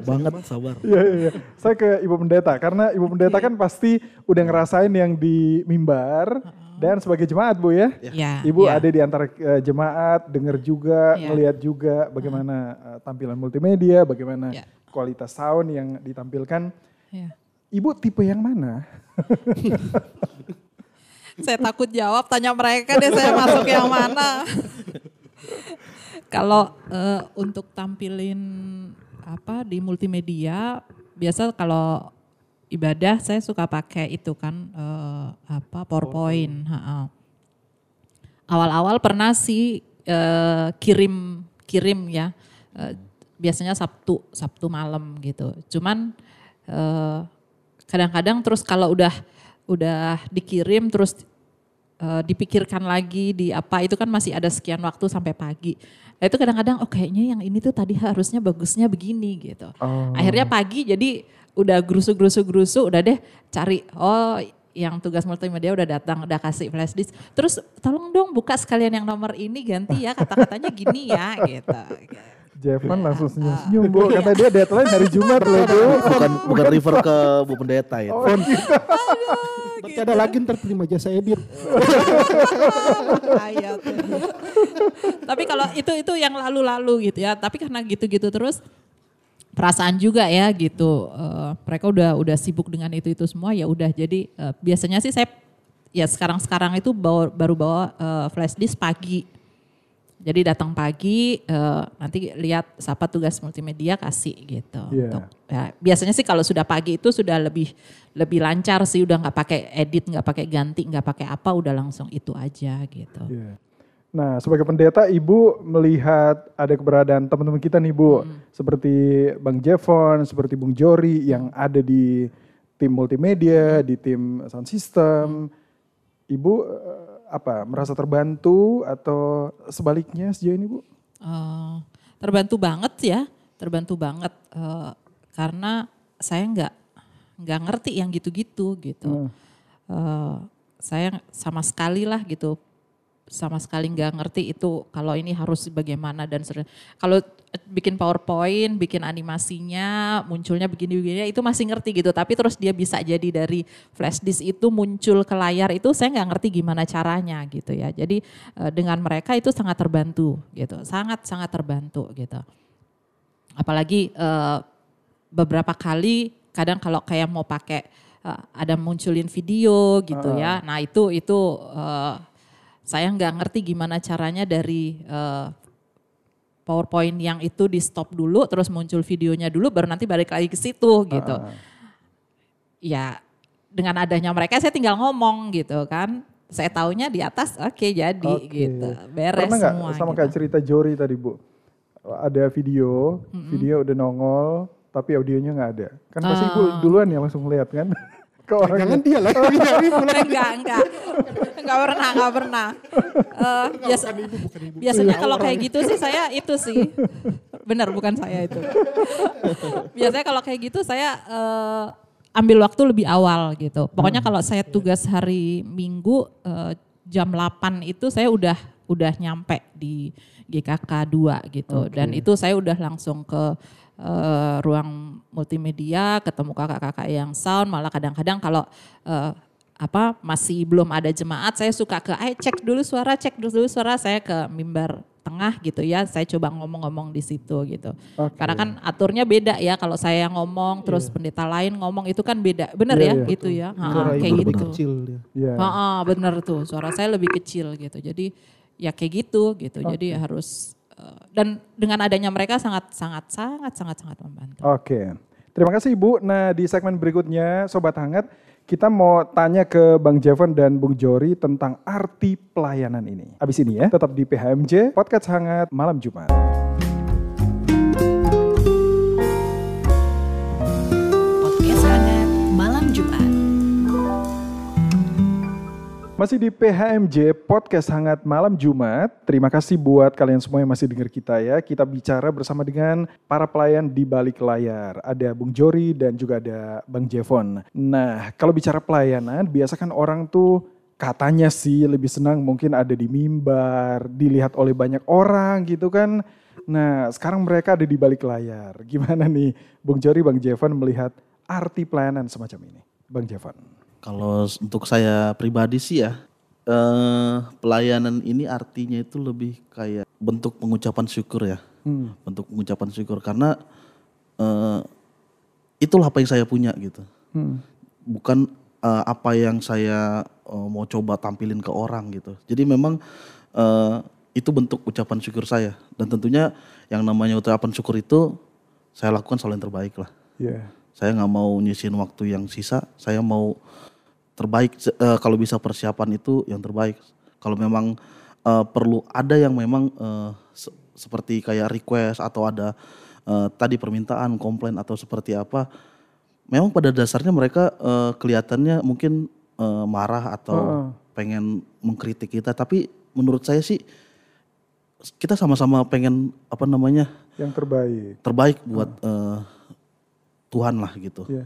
Banget sabar. Iya, iya, iya. Saya ke Ibu Pendeta karena Ibu Pendeta kan pasti udah ngerasain yang di mimbar dan sebagai jemaat Bu ya. Ya, Ibu ya. ada di antara eh, jemaat, dengar juga, Iya. melihat juga bagaimana eh, tampilan multimedia, bagaimana Iya. kualitas sound yang ditampilkan. Ya. Ibu tipe yang mana? Saya takut jawab, tanya mereka deh saya masuk yang mana. Kalau eh, untuk tampilin apa di multimedia, biasa kalau ibadah saya suka pakai itu kan eh, apa PowerPoint. Awal-awal pernah sih eh, kirim kirim ya, eh, biasanya Sabtu Sabtu malam gitu. Cuman eh, kadang-kadang terus kalau udah udah dikirim terus eh, dipikirkan lagi di apa itu kan masih ada sekian waktu sampai pagi. Nah, itu kadang-kadang oh kayaknya yang ini tuh tadi harusnya bagusnya begini gitu. Oh. Akhirnya pagi jadi udah gerusu-gerusu-gerusu udah deh cari oh yang tugas multimedia udah datang udah kasih flash disk. Terus tolong dong buka sekalian yang nomor ini ganti ya kata-katanya gini ya gitu. Jevon langsung senyum-senyum bu, kata dia deadline hari Jumat loh bu. bukan bukan refer ke Bu Pendeta ya. Oh gitu. Berarti ada lagi ntar terima jasa edit. Tapi kalau itu itu yang lalu-lalu gitu ya. Tapi karena gitu-gitu terus perasaan juga ya gitu. Eh, mereka udah udah sibuk dengan itu itu semua ya udah. Jadi eh, biasanya sih saya ya sekarang-sekarang itu bawa, baru bawa eh, flash disk pagi. Jadi datang pagi eh, nanti lihat siapa tugas multimedia kasih gitu. Iya. Untuk, ya, biasanya sih kalau sudah pagi itu sudah lebih lebih lancar sih udah nggak pakai edit nggak pakai ganti nggak pakai apa udah langsung itu aja gitu. Iya. Nah, sebagai pendeta, Ibu melihat ada keberadaan teman-teman kita nih, Bu. Seperti Bang Jevon, seperti Bung Jori yang ada di tim multimedia, di tim sound system. Ibu eh, apa merasa terbantu atau sebaliknya sejauh ini, Bu? Eh, terbantu banget ya, terbantu banget eh, karena saya nggak nggak ngerti yang gitu-gitu gitu. Eh, saya sama sekali lah gitu, sama sekali nggak ngerti itu kalau ini harus bagaimana dan. Kalau bikin PowerPoint, bikin animasinya, munculnya begini-begini itu masih ngerti gitu. Tapi terus dia bisa jadi dari flash disk itu muncul ke layar itu saya nggak ngerti gimana caranya gitu ya. Jadi eh, dengan mereka itu sangat terbantu gitu, sangat sangat terbantu gitu. Apalagi eh, beberapa kali kadang kalau kayak mau pakai eh, ada munculin video gitu ya. Nah itu itu eh, saya nggak ngerti gimana caranya dari eh, PowerPoint yang itu di stop dulu, terus muncul videonya dulu, baru nanti balik lagi ke situ gitu. Ya dengan adanya mereka saya tinggal ngomong gitu kan. Saya taunya di atas oke jadi Oke. gitu. Beres Pernah nggak semua sama gitu. kayak cerita Jori tadi, Bu? Ada video, video udah nongol, tapi audionya nggak ada. Kan pasti Ibu Ah. duluan ya langsung lihat kan? Jangan dia lah. Enggak, enggak. Enggak pernah, enggak pernah. Eh, biasa, ibu, bukan ibu. biasanya kalau kayak gitu sih saya itu sih. Benar bukan saya itu. biasanya kalau kayak gitu saya eh, ambil waktu lebih awal gitu. Pokoknya kalau saya tugas hari Minggu eh, jam 8 itu saya udah udah nyampe di GKK 2 gitu. Dan itu saya udah langsung ke eh, ruang multimedia, ketemu kakak-kakak yang sound, malah kadang-kadang kalau eh, apa masih belum ada jemaat, saya suka ke, ayo cek dulu suara, cek dulu suara, saya ke mimbar tengah gitu ya, saya coba ngomong-ngomong di situ gitu. Oke. Karena kan aturnya beda ya, kalau saya ngomong terus pendeta lain ngomong itu kan beda, bener Iya, ya iya. gitu ya, Ha, Suara kayak gitu. kecil dia. Iya. Heeh, bener tuh, suara saya lebih kecil gitu. Jadi ya kayak gitu gitu. Jadi harus eh, dan dengan adanya mereka sangat sangat sangat sangat sangat membantu. Oke, terima kasih Ibu. Nah di segmen berikutnya Sobat Hangat, kita mau tanya ke Bang Jevon dan Bung Jori tentang arti pelayanan ini. Abis ini ya, tetap di PHMJ, Podcast Hangat Malam Jumat. Masih di PHMJ Podcast Hangat Malam Jumat. Terima kasih buat kalian semua yang masih dengar kita ya. Kita bicara bersama dengan para pelayan di balik layar. Ada Bung Jori dan juga ada Bang Jevon. Nah, kalau bicara pelayanan, biasa kan orang tuh katanya sih lebih senang mungkin ada di mimbar, dilihat oleh banyak orang gitu kan. Nah, sekarang mereka ada di balik layar. Gimana nih Bung Jori, Bang Jevon melihat arti pelayanan semacam ini? Bang Jevon. Kalau untuk saya pribadi sih ya, eh, pelayanan ini artinya itu lebih kayak bentuk pengucapan syukur ya, Hmm. bentuk pengucapan syukur karena eh, itulah apa yang saya punya gitu, Hmm. bukan eh, apa yang saya eh, mau coba tampilin ke orang gitu. Jadi memang eh, itu bentuk ucapan syukur saya dan tentunya yang namanya ucapan syukur itu saya lakukan selalu yang terbaik lah. Iya. Saya nggak mau nyisin waktu yang sisa. Saya mau terbaik. eh, kalau bisa persiapan itu yang terbaik. Kalau memang eh, perlu ada yang memang eh, se- seperti kayak request atau ada eh, tadi permintaan, komplain atau seperti apa. Memang pada dasarnya mereka eh, kelihatannya mungkin eh, marah atau Heeh. pengen mengkritik kita. Tapi menurut saya sih kita sama-sama pengen apa namanya Yang terbaik. terbaik buat eh, Tuhan lah gitu. Iya.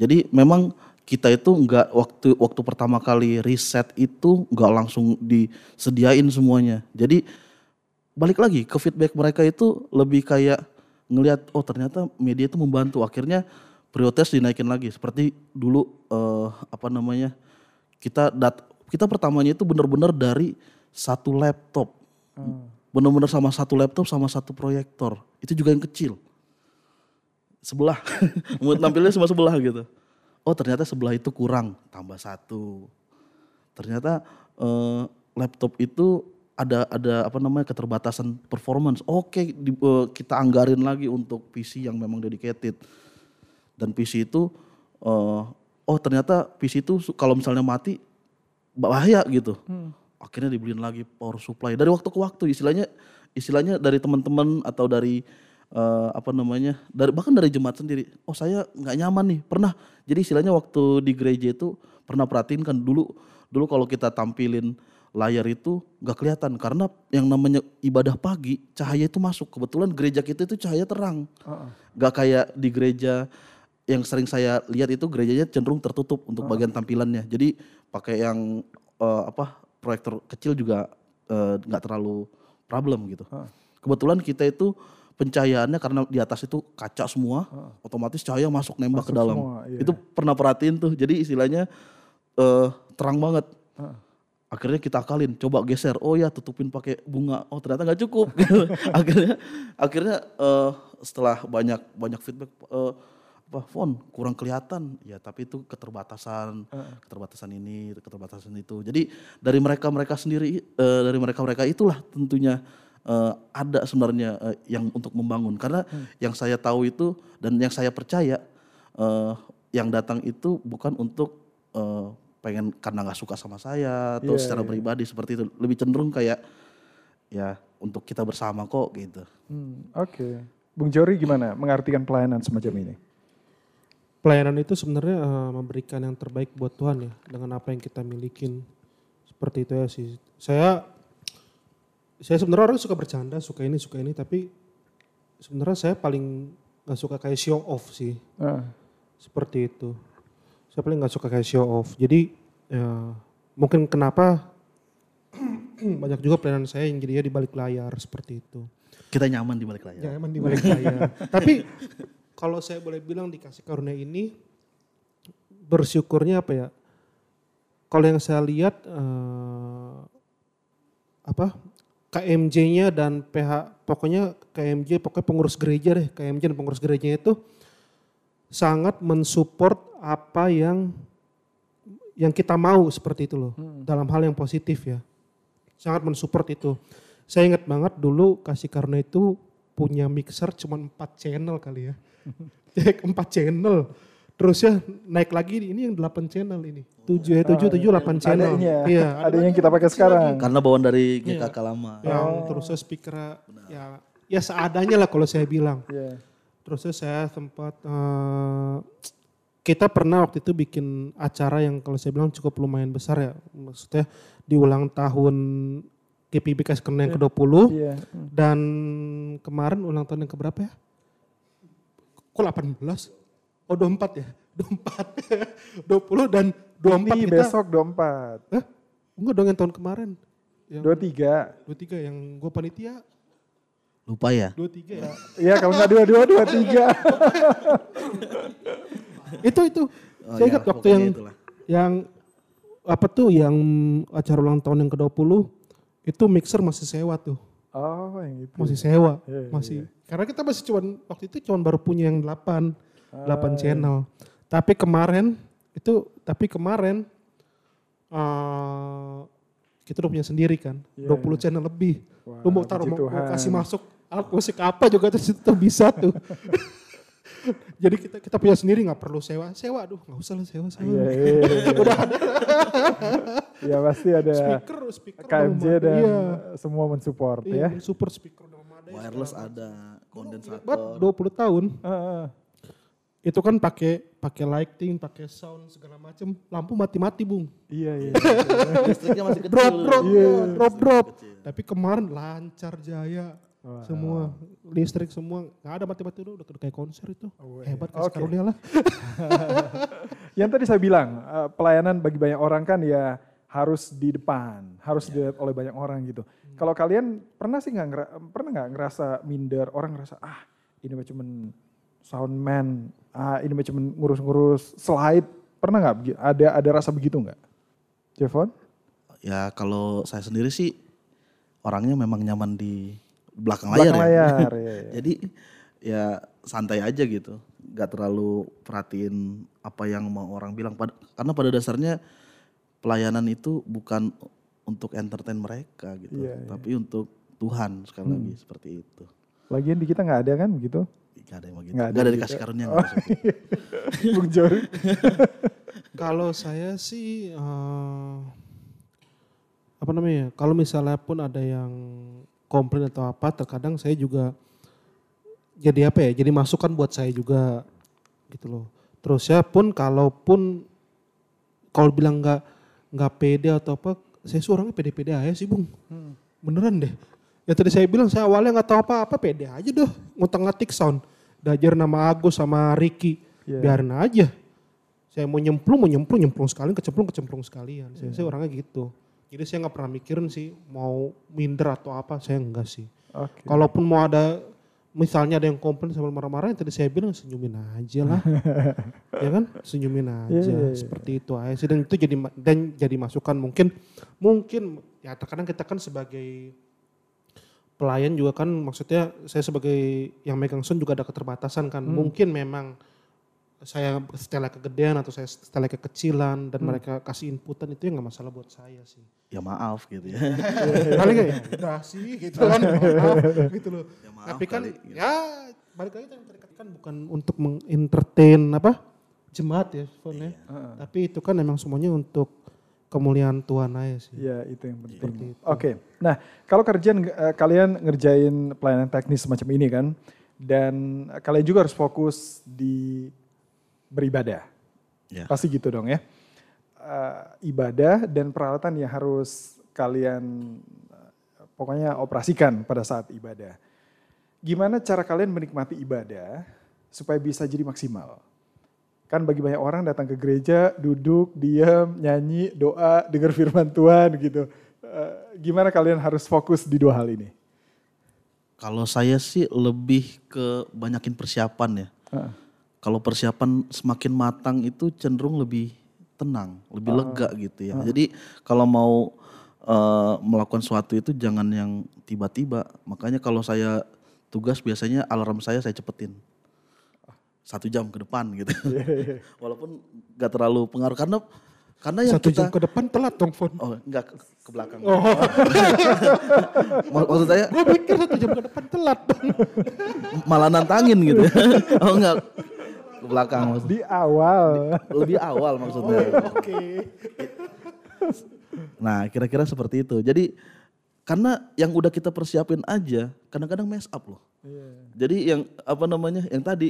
Jadi memang kita itu nggak waktu waktu pertama kali riset itu nggak langsung disediain semuanya. Jadi balik lagi ke feedback mereka itu lebih kayak ngelihat oh ternyata media itu membantu akhirnya prioritas dinaikin lagi seperti dulu eh, apa namanya kita dat kita pertamanya itu benar-benar dari satu laptop benar-benar sama satu laptop sama satu proyektor itu juga yang kecil sebelah. Mau nampilnya cuma sebelah gitu. Oh ternyata sebelah itu kurang tambah satu. Ternyata eh, laptop itu ada ada apa namanya keterbatasan performance. Oke di- eh, kita anggarin lagi untuk PC yang memang dedicated. Dan PC itu eh, oh ternyata PC itu kalau misalnya mati bahaya gitu. Akhirnya dibeliin lagi power supply. Dari waktu ke waktu istilahnya istilahnya dari teman-teman atau dari eh, apa namanya dari bahkan dari jemaat sendiri oh saya nggak nyaman nih pernah. Jadi istilahnya waktu di gereja itu pernah perhatiin kan dulu dulu kalau kita tampilin layar itu nggak kelihatan karena yang namanya ibadah pagi cahaya itu masuk. Kebetulan gereja kita itu cahaya terang. Nggak kayak di gereja yang sering saya lihat itu gerejanya cenderung tertutup untuk bagian tampilannya. Jadi pakai yang eh, apa proyektor kecil juga eh, nggak terlalu problem gitu. Kebetulan kita itu pencahayaannya karena di atas itu kaca semua otomatis cahaya masuk nembak ke dalam. semua, iya. itu pernah perhatiin tuh. Jadi istilahnya eh, terang banget. Akhirnya kita akalin coba geser. Oh ya tutupin pakai bunga. Oh ternyata nggak cukup. Akhirnya akhirnya eh, setelah banyak banyak feedback eh, apa font kurang kelihatan. Ya tapi itu keterbatasan keterbatasan ini keterbatasan itu. Jadi dari mereka mereka sendiri eh, dari mereka mereka itulah tentunya eh, ada sebenarnya eh, yang untuk membangun karena yang saya tahu itu dan yang saya percaya eh, yang datang itu bukan untuk eh, pengen karena nggak suka sama saya atau Iya, secara iya. pribadi seperti itu lebih cenderung kayak ya untuk kita bersama kok gitu Hmm, Oke. Bung Jori gimana mengartikan pelayanan semacam ini? Pelayanan itu sebenarnya eh, memberikan yang terbaik buat Tuhan ya dengan apa yang kita milikin. Seperti itu ya sih. Saya saya sebenarnya orang suka bercanda, suka ini, suka ini, tapi sebenarnya saya paling nggak suka kayak show off sih. Ah, Seperti itu. Saya paling nggak suka kayak show off. Jadi ya, mungkin kenapa banyak juga pelayanan saya yang jadinya di balik layar seperti itu. kita nyaman di balik layar Ya emang di balik layar. Tapi kalau saya boleh bilang dikasih karunia ini bersyukurnya apa ya? Kalau yang saya lihat eh, apa KMJ-nya dan PH pokoknya KMJ pokoknya pengurus gereja deh KMJ dan pengurus gerejanya itu sangat mensupport apa yang yang kita mau seperti itu loh dalam hal yang positif ya. Sangat mensupport itu. Saya ingat banget dulu kasih karunia itu punya mixer cuma empat channel kali ya. Empat channel terus ya naik lagi ini yang delapan channel ini. Tujuh ya tujuh tujuh delapan channel. Adanya, iya ada yang kita pakai sekarang. karena bawaan dari GKK lama. Yang terusnya speaker ya ya seadanya lah kalau saya bilang. Iya. terusnya saya sempat eh, kita pernah waktu itu bikin acara yang kalau saya bilang cukup lumayan besar ya. Maksudnya di ulang tahun Kasih Karunia yang ke-20 Iya. dan kemarin ulang tahun yang keberapa ya? Kok 18? Oh 24 ya? 24. 20 dan 24 Ini kita. besok 24. Hah? Enggak dong yang tahun kemarin. Yang 23. 23 yang gue panitia lupa ya 23 ya. Iya kalau nggak dua-dua, dua-tiga. itu itu. Oh, saya ya, ingat waktu pokoknya yang itulah. yang apa tuh yang acara ulang tahun yang ke-20 itu mixer masih sewa tuh. Oh yang itu. Masih sewa, Iya, iya, masih. Karena kita masih cuman waktu itu cuman baru punya yang 8 8 channel. Tapi kemarin itu tapi kemarin eh kita udah punya sendiri kan, Iya, 20 channel lebih. Wah, Lu mau taruh mau, mau kasih masuk alat musik apa juga tuh situ bisa tuh. Jadi kita kita punya sendiri nggak perlu sewa. Sewa aduh nggak usah lah sewa sewa. Iya, iya, iya. Ya pasti ada Speaker speaker udah KMJ dan iya. semua mensupport Iya, ya. super speaker udah memadai. wireless ada kondensator Buat 20 tahun Heeh. Itu kan pakai pakai lighting, pakai sound segala macam, lampu mati-mati bung, Iya iya. listriknya masih kecil drop drop, Iya. ya, drop drop. Tapi kemarin lancar jaya, Wah. semua listrik semua nggak ada mati-mati udah udah kayak konser itu, Oh, hebat iya. Oke. karunia lah. Yang tadi saya bilang eh, pelayanan bagi banyak orang kan ya harus di depan, harus dilihat oleh banyak orang gitu. Kalau kalian pernah sih nggak pernah nggak ngerasa minder orang ngerasa ah ini mah cuman soundman, ah ini mah cuman ngurus-ngurus slide. Pernah nggak ada ada rasa begitu nggak? Jevon? Ya kalau saya sendiri sih orangnya memang nyaman di belakang, Belakang layar, ya. layar, iya, iya. Jadi ya santai aja gitu, nggak terlalu perhatiin apa yang mau orang bilang. Pad- Karena pada dasarnya pelayanan itu bukan untuk entertain mereka gitu, iya. tapi untuk Tuhan sekali lagi seperti itu. Lagian di kita nggak ada kan begitu? Gak ada yang begitu. Nggak Gak ada ada, gitu. dikasih karunia. nggak maksudnya. Bung Jori. Kalau saya sih eh, apa namanya? ya, Kalau misalnya pun ada yang komplain atau apa, terkadang saya juga jadi apa ya? Jadi masukan buat saya juga gitu loh. Terus ya pun kalaupun kalau bilang nggak nggak pede atau apa, saya sih orangnya pede-pede aja sih bung. Beneran deh. Ya tadi saya bilang saya awalnya nggak tahu apa-apa, pede aja dah ngutak-ngatik sound. Dajar nama Agus sama Ricky, Iya. biarin aja. Saya mau nyemplung, mau nyemplung, nyemplung sekalian, kecemplung, kecemplung sekalian. Saya, saya orangnya gitu. Jadi saya nggak pernah mikirin sih mau minder atau apa, saya enggak sih. Oke. Kalaupun mau ada, misalnya ada yang komplain sambil marah-marah, yang tadi saya bilang senyumin aja lah. ya kan, senyumin aja. Iya, iya, iya. Seperti itu aja sih. Dan itu jadi dan jadi masukan mungkin, mungkin ya terkadang kita kan sebagai pelayan juga kan maksudnya saya sebagai yang megang sound juga ada keterbatasan kan. Mungkin memang saya setelah kegedean atau saya setelah kekecilan dan mereka kasih inputan itu yang nggak masalah buat saya sih. ya maaf gitu ya. Kayak ya udah sih gitu kan maaf gitu loh. Ya maaf Tapi kan kali, gitu. ya balik lagi yang tadi kan bukan untuk mengentertain apa jemaat ya Fon ya. Tapi itu kan emang semuanya untuk kemuliaan Tuhan aja sih. Iya itu yang penting. Oke, nah kalau kerjaan eh, kalian ngerjain pelayanan teknis semacam ini kan, dan kalian juga harus fokus di beribadah, Ya. pasti gitu dong ya. Eh, ibadah dan peralatan yang harus kalian eh, pokoknya operasikan pada saat ibadah. Gimana cara kalian menikmati ibadah supaya bisa jadi maksimal? Kan bagi banyak orang datang ke gereja, duduk, diam, nyanyi, doa, dengar firman Tuhan gitu. Eh, gimana kalian harus fokus di dua hal ini? Kalau saya sih lebih ke banyakin persiapan ya. Heeh. Kalau persiapan semakin matang itu cenderung lebih tenang, lebih lega gitu ya. Jadi kalau mau eh, melakukan sesuatu itu jangan yang tiba-tiba. Makanya kalau saya tugas biasanya alarm saya saya cepetin satu jam ke depan gitu. Walaupun nggak terlalu pengaruh karena karena yang Satu kita jam ke depan telat dong Fon. oh enggak ke, ke belakang. Mak- Maksud saya Gue pikir satu jam ke depan telat dong. malah nantangin gitu. oh enggak ke belakang maksud. Di awal. Lebih awal maksudnya. Oke. Nah, kira-kira seperti itu. Jadi karena yang udah kita persiapin aja kadang-kadang mess up loh. Jadi yang apa namanya? Yang tadi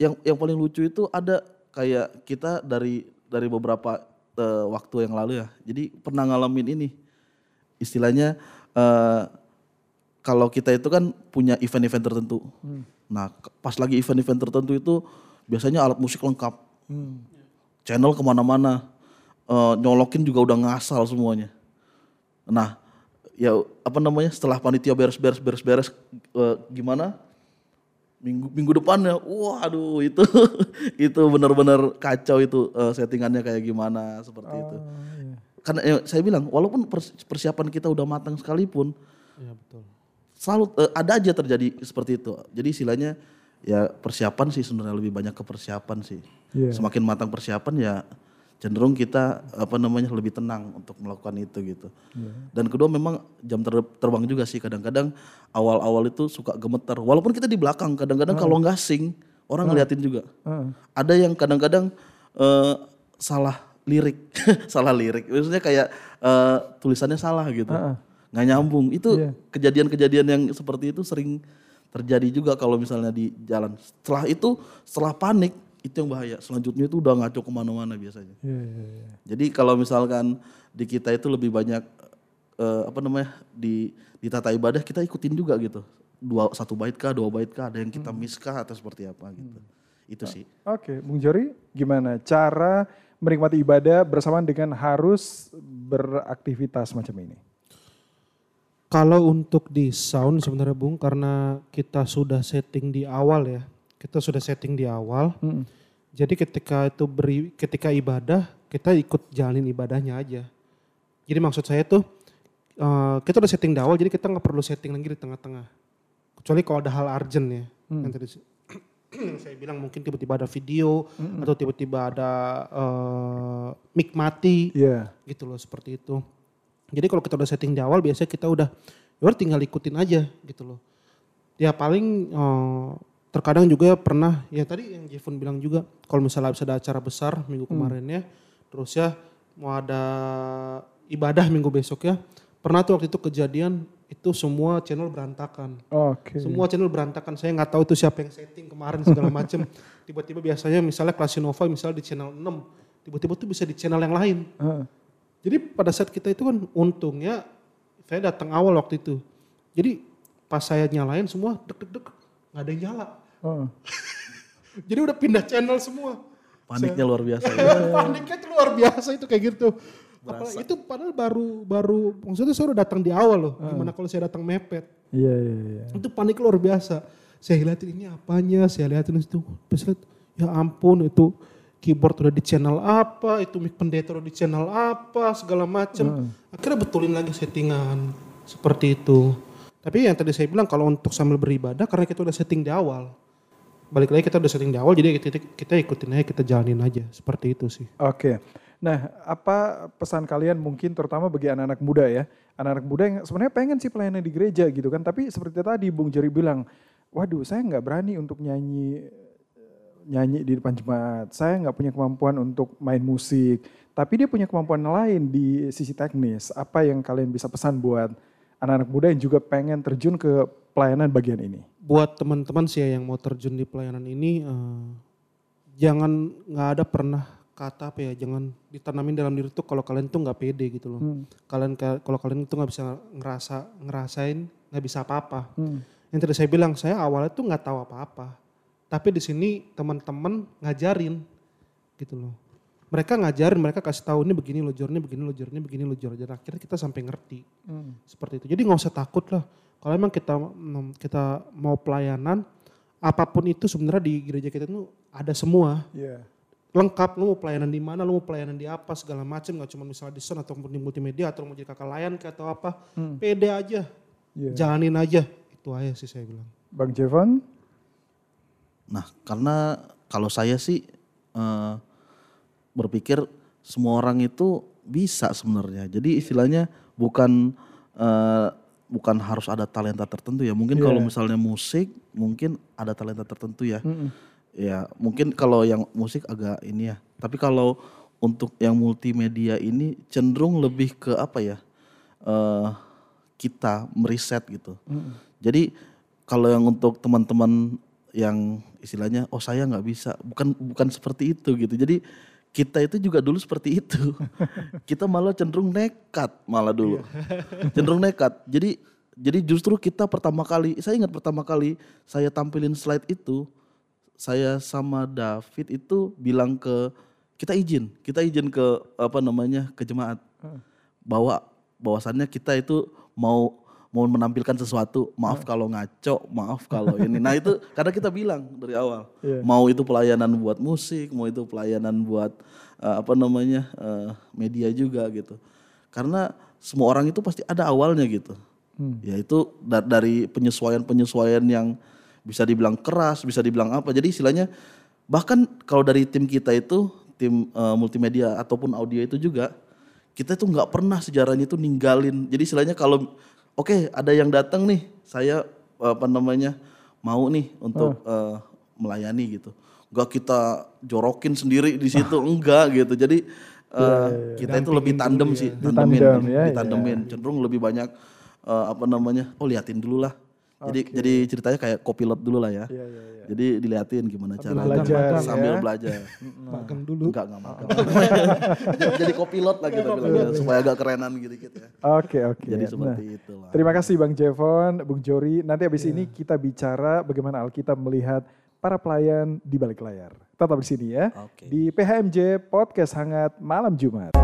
yang yang paling lucu itu ada kayak kita dari dari beberapa eh, waktu yang lalu ya. Jadi pernah ngalamin ini. Istilahnya eh, kalau kita itu kan punya event-event tertentu. Nah, ke- pas lagi event-event tertentu itu biasanya alat musik lengkap. Channel ke mana-mana. Eh, nyolokin juga udah ngasal semuanya. Nah, ya apa namanya setelah panitia beres-beres beres-beres eh, gimana? Minggu minggu depannya, waduh itu itu benar-benar kacau itu eh, settingannya kayak gimana seperti itu. Karena ya, saya bilang walaupun pers- persiapan kita udah matang sekalipun, Iya betul. selalu eh, ada aja terjadi seperti itu. Jadi istilahnya ya persiapan sih sebenarnya lebih banyak ke persiapan sih. Iya. Semakin matang persiapan ya cenderung kita apa namanya lebih tenang untuk melakukan itu gitu. Dan kedua memang jam ter- terbang juga sih kadang-kadang awal-awal itu suka gemeter. Walaupun kita di belakang kadang-kadang kalau nggak sing orang ngeliatin juga. Heeh. Ada yang kadang-kadang eh, salah lirik, salah lirik. Maksudnya kayak eh, tulisannya salah gitu, nggak nyambung. Itu Iya. kejadian-kejadian yang seperti itu sering terjadi juga kalau misalnya di jalan. Setelah itu, setelah panik itu yang bahaya. Selanjutnya itu udah ngaco ke mana-mana biasanya. Iya, iya, iya. Jadi kalau misalkan di kita itu lebih banyak eh, apa namanya di di tata ibadah kita ikutin juga gitu. Dua satu bait kah, dua bait kah, ada yang kita miss kah atau seperti apa gitu. Itu sih. Oke, Bung Jori, gimana cara menikmati ibadah bersamaan dengan harus beraktivitas macam ini? Kalau untuk di sound sebenarnya Bung karena kita sudah setting di awal ya. Kita sudah setting di awal. Mm. Jadi ketika itu beri ketika ibadah kita ikut jalanin ibadahnya aja. Jadi maksud saya tuh eh, kita udah setting di awal jadi kita nggak perlu setting lagi di tengah-tengah. Kecuali kalau ada hal urgent ya. Yang tadi yang saya bilang mungkin tiba-tiba ada video atau tiba-tiba ada eh, mic mati Iya. gitu loh seperti itu. Jadi kalau kita udah setting di awal biasanya kita udah ya tinggal ikutin aja gitu loh. Ya paling eh, terkadang juga pernah ya tadi yang Jevon bilang juga kalau misalnya habis ada acara besar minggu kemarinnya terus ya mau ada ibadah minggu besok ya pernah tuh waktu itu kejadian itu semua channel berantakan Oke. semua channel berantakan saya nggak tahu itu siapa yang setting kemarin segala macem tiba-tiba biasanya misalnya Klasinova misalnya di channel 6 tiba-tiba tuh bisa di channel yang lain Heeh. jadi pada saat kita itu kan untungnya saya datang awal waktu itu. Jadi pas saya nyalain semua dek nggak ada yang nyala. Oh. Jadi udah pindah channel semua. Paniknya luar biasa. ya. Paniknya tuh luar biasa itu kayak gitu. Apalagi itu padahal baru baru maksudnya saya udah datang di awal loh. Gimana kalau saya datang mepet? Iya, iya, iya. Itu panik luar biasa. Saya lihatin ini apanya, saya lihatin itu. Pas lihat, ya ampun itu keyboard udah di channel apa, itu mic pendeta udah di channel apa, segala macem. Akhirnya betulin lagi settingan seperti itu. Tapi yang tadi saya bilang kalau untuk sambil beribadah karena kita udah setting di awal. Balik lagi kita udah setting di awal jadi kita, kita ikutin aja, kita jalanin aja. Seperti itu sih. Oke. Nah, apa pesan kalian mungkin terutama bagi anak-anak muda ya? Anak-anak muda yang sebenarnya pengen sih pelayanan di gereja gitu kan, tapi seperti tadi Bung Jerry bilang, waduh saya nggak berani untuk nyanyi nyanyi di depan jemaat. Saya nggak punya kemampuan untuk main musik, tapi dia punya kemampuan lain di sisi teknis. Apa yang kalian bisa pesan buat anak-anak muda yang juga pengen terjun ke pelayanan bagian ini? Buat teman-teman sih yang mau terjun di pelayanan ini, eh, jangan nggak ada pernah kata apa ya, jangan ditanamin dalam diri tuh kalau kalian tuh nggak pede gitu loh. Hmm. Kalian ka- kalau kalian tuh nggak bisa ngerasa ngerasain nggak bisa apa-apa. Hmm. Yang tadi saya bilang saya awalnya tuh nggak tahu apa-apa, tapi di sini teman-teman ngajarin gitu loh. Mereka ngajarin, mereka kasih tahu ini begini loh jornya, begini loh jornya, begini jornya. Dan akhirnya kita sampai ngerti Hmm. seperti itu. Jadi nggak usah takut lah. Kalau emang kita kita mau pelayanan, apa pun itu sebenarnya di gereja kita itu ada semua Iya. lengkap. Lu mau pelayanan di mana, lu mau pelayanan di apa segala macam. Nggak cuma misalnya di sound atau di multimedia atau mau jadi kakak layan kayak atau apa. Pede aja, Iya. jalanin aja. Itu aja sih saya bilang. Bang Jevan? Nah, karena kalau saya sih eh, berpikir semua orang itu bisa sebenarnya. Jadi istilahnya bukan eh, bukan harus ada talenta tertentu ya. Mungkin kalau misalnya musik, mungkin ada talenta tertentu ya. Ya, mungkin kalau yang musik agak ini ya. Tapi kalau untuk yang multimedia ini cenderung lebih ke apa ya? eh kita meriset gitu. Jadi kalau yang untuk teman-teman yang istilahnya oh saya nggak bisa, bukan bukan seperti itu gitu. Jadi kita itu juga dulu seperti itu. kita malah cenderung nekat malah dulu. cenderung nekat. Jadi jadi justru kita pertama kali, saya ingat pertama kali saya tampilin slide itu, saya sama David itu bilang ke kita izin, kita izin ke apa namanya ke jemaat bahwa bahwasannya kita itu mau mau menampilkan sesuatu, maaf kalau ngaco, maaf kalau ini. Nah itu karena kita bilang dari awal, Iya. mau itu pelayanan buat musik, mau itu pelayanan buat eh, apa namanya eh, media juga gitu. Karena semua orang itu pasti ada awalnya gitu. Ya itu da- dari penyesuaian-penyesuaian yang bisa dibilang keras, bisa dibilang apa. Jadi istilahnya bahkan kalau dari tim kita itu tim eh, multimedia ataupun audio itu juga kita tuh nggak pernah sejarahnya itu ninggalin. Jadi istilahnya kalau oke ada yang datang nih, saya apa namanya mau nih untuk eh, melayani gitu. Enggak kita jorokin sendiri di situ, enggak gitu. Jadi eh, kita itu lebih tandem sih, tandemin, Ditandem ya, ditandemin. Cenderung lebih banyak eh, apa namanya? Oh liatin dulu lah. Jadi jadi ceritanya kayak kopilot dulu lah ya. Iya, iya, iya. Jadi diliatin gimana cara belajar sambil ya. belajar. Magang dulu. Enggak, enggak makan. Jadi kopilot lah kita bilang ya, supaya agak kerenan gitu-gitu ya. Oke, oke. Jadi Nah, seperti itu lah. Terima kasih Bang Jevon, Bung Jori. Nanti habis ini kita bicara bagaimana Alkitab melihat para pelayan di balik layar. Tetap di sini ya. Oke. Di PHMJ Podcast Hangat Malam Jumat.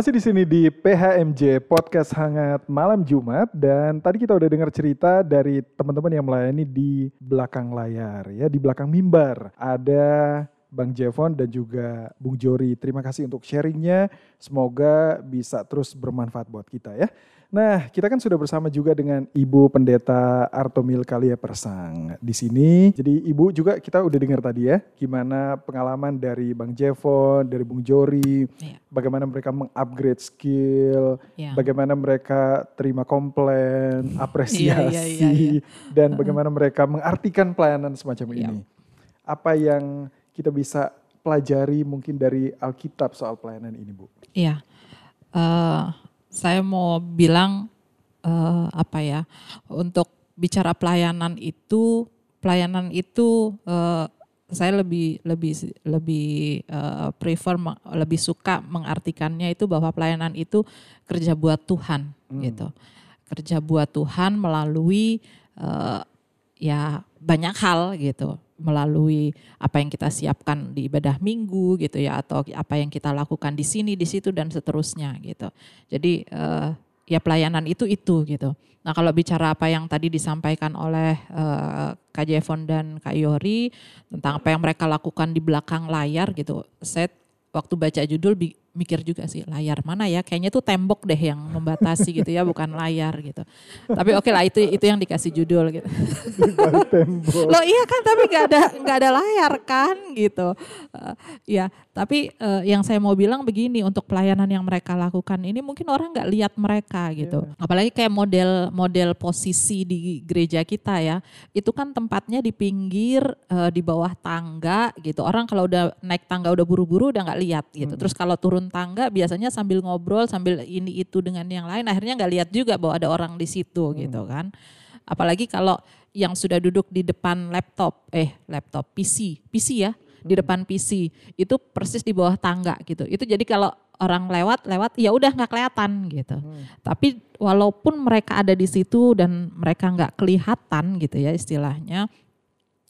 Masih di sini di PHMJ Podcast Hangat Malam Jumat dan tadi kita udah dengar cerita dari teman-teman yang melayani di belakang layar ya, di belakang mimbar. Ada Bang Jevon dan juga Bung Jori. Terima kasih untuk sharingnya. Semoga bisa terus bermanfaat buat kita ya. Nah, kita kan sudah bersama juga dengan Ibu Pendeta Artomil Kalia Persang di sini. Jadi Ibu juga kita udah dengar tadi ya, gimana pengalaman dari Bang Jevon, dari Bung Jori, Iya. bagaimana mereka mengupgrade skill, Iya. bagaimana mereka terima komplain, apresiasi, Iya, iya, iya, iya. dan bagaimana mereka mengartikan pelayanan semacam Iya. ini. Apa yang kita bisa pelajari mungkin dari Alkitab soal pelayanan ini, Bu? Iya, Eh, saya mau bilang eh, apa ya untuk bicara pelayanan itu pelayanan itu eh, saya lebih lebih lebih eh, prefer lebih suka mengartikannya itu bahwa pelayanan itu kerja buat Tuhan gitu. Kerja buat Tuhan melalui eh, ya banyak hal gitu melalui apa yang kita siapkan di ibadah minggu gitu ya atau apa yang kita lakukan di sini di situ dan seterusnya gitu. Jadi eh, ya pelayanan itu itu gitu. Nah kalau bicara apa yang tadi disampaikan oleh eh, Kak Jevon dan Kak Yori tentang apa yang mereka lakukan di belakang layar gitu saya waktu baca judul mikir juga sih layar mana ya kayaknya tuh tembok deh yang membatasi gitu ya bukan layar gitu tapi oke lah itu itu yang dikasih judul gitu. Loh iya kan tapi nggak ada nggak ada layar kan gitu. Eh, ya tapi eh, yang saya mau bilang begini untuk pelayanan yang mereka lakukan ini mungkin orang nggak lihat mereka gitu. Apalagi kayak model model posisi di gereja kita ya itu kan tempatnya di pinggir eh, di bawah tangga gitu. Orang kalau udah naik tangga udah buru-buru udah nggak lihat gitu. Terus kalau turun tangga biasanya sambil ngobrol sambil ini itu dengan yang lain akhirnya nggak lihat juga bahwa ada orang di situ gitu kan. Apalagi kalau yang sudah duduk di depan laptop, eh laptop PC, PC ya, di depan PC itu persis di bawah tangga gitu. Itu jadi kalau orang lewat lewat ya udah nggak kelihatan gitu. Tapi walaupun mereka ada di situ dan mereka nggak kelihatan gitu ya istilahnya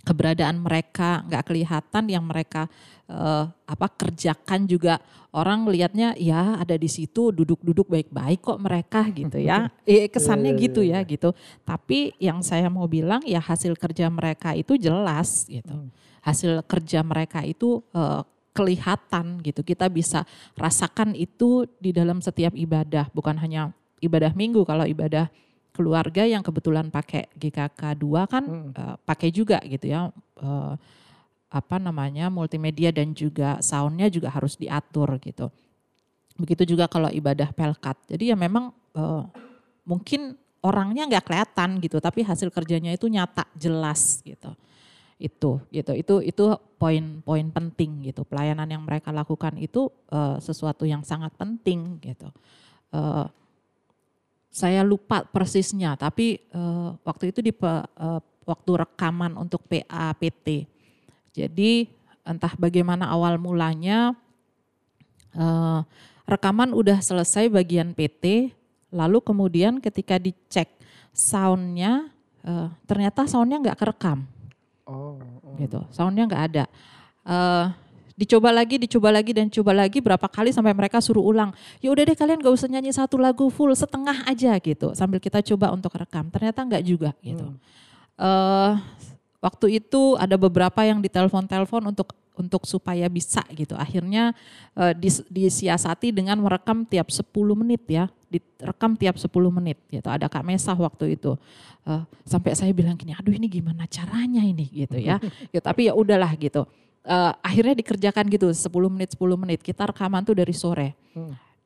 keberadaan mereka nggak kelihatan yang mereka eh, apa kerjakan juga. Orang lihatnya ya ada di situ duduk-duduk baik-baik kok mereka gitu ya. Eh, kesannya gitu ya gitu. Tapi yang saya mau bilang ya hasil kerja mereka itu jelas gitu. Hasil kerja mereka itu eh, kelihatan gitu. Kita bisa rasakan itu di dalam setiap ibadah. Bukan hanya ibadah minggu kalau ibadah keluarga yang kebetulan pakai GKK 2 kan eh, pakai juga gitu ya eh, apa namanya multimedia dan juga soundnya juga harus diatur gitu. Begitu juga kalau ibadah pelkat. Jadi ya memang eh, mungkin orangnya nggak kelihatan gitu, tapi hasil kerjanya itu nyata jelas gitu. Itu gitu. Itu itu poin-poin penting gitu. Pelayanan yang mereka lakukan itu eh, sesuatu yang sangat penting gitu. Eh, saya lupa persisnya, tapi eh, waktu itu di eh, waktu rekaman untuk PAPT. Jadi entah bagaimana awal mulanya eh, rekaman udah selesai bagian PT, lalu kemudian ketika dicek soundnya, eh, ternyata soundnya nggak kerekam Oh, oh. gitu. Soundnya nggak ada. Eh, dicoba lagi, dicoba lagi dan coba lagi berapa kali sampai mereka suruh ulang. Ya udah deh kalian gak usah nyanyi satu lagu full, setengah aja gitu. Sambil kita coba untuk rekam. Ternyata nggak juga gitu. Eh, waktu itu ada beberapa yang ditelepon-telepon untuk untuk supaya bisa gitu. Akhirnya eh, dis- disiasati dengan merekam tiap 10 menit ya. Direkam tiap 10 menit gitu. Ada Kak Mesah waktu itu. Eh, sampai saya bilang gini, aduh ini gimana caranya ini gitu ya. ya tapi ya udahlah gitu. Eh, akhirnya dikerjakan gitu 10 menit 10 menit. Kita rekaman tuh dari sore.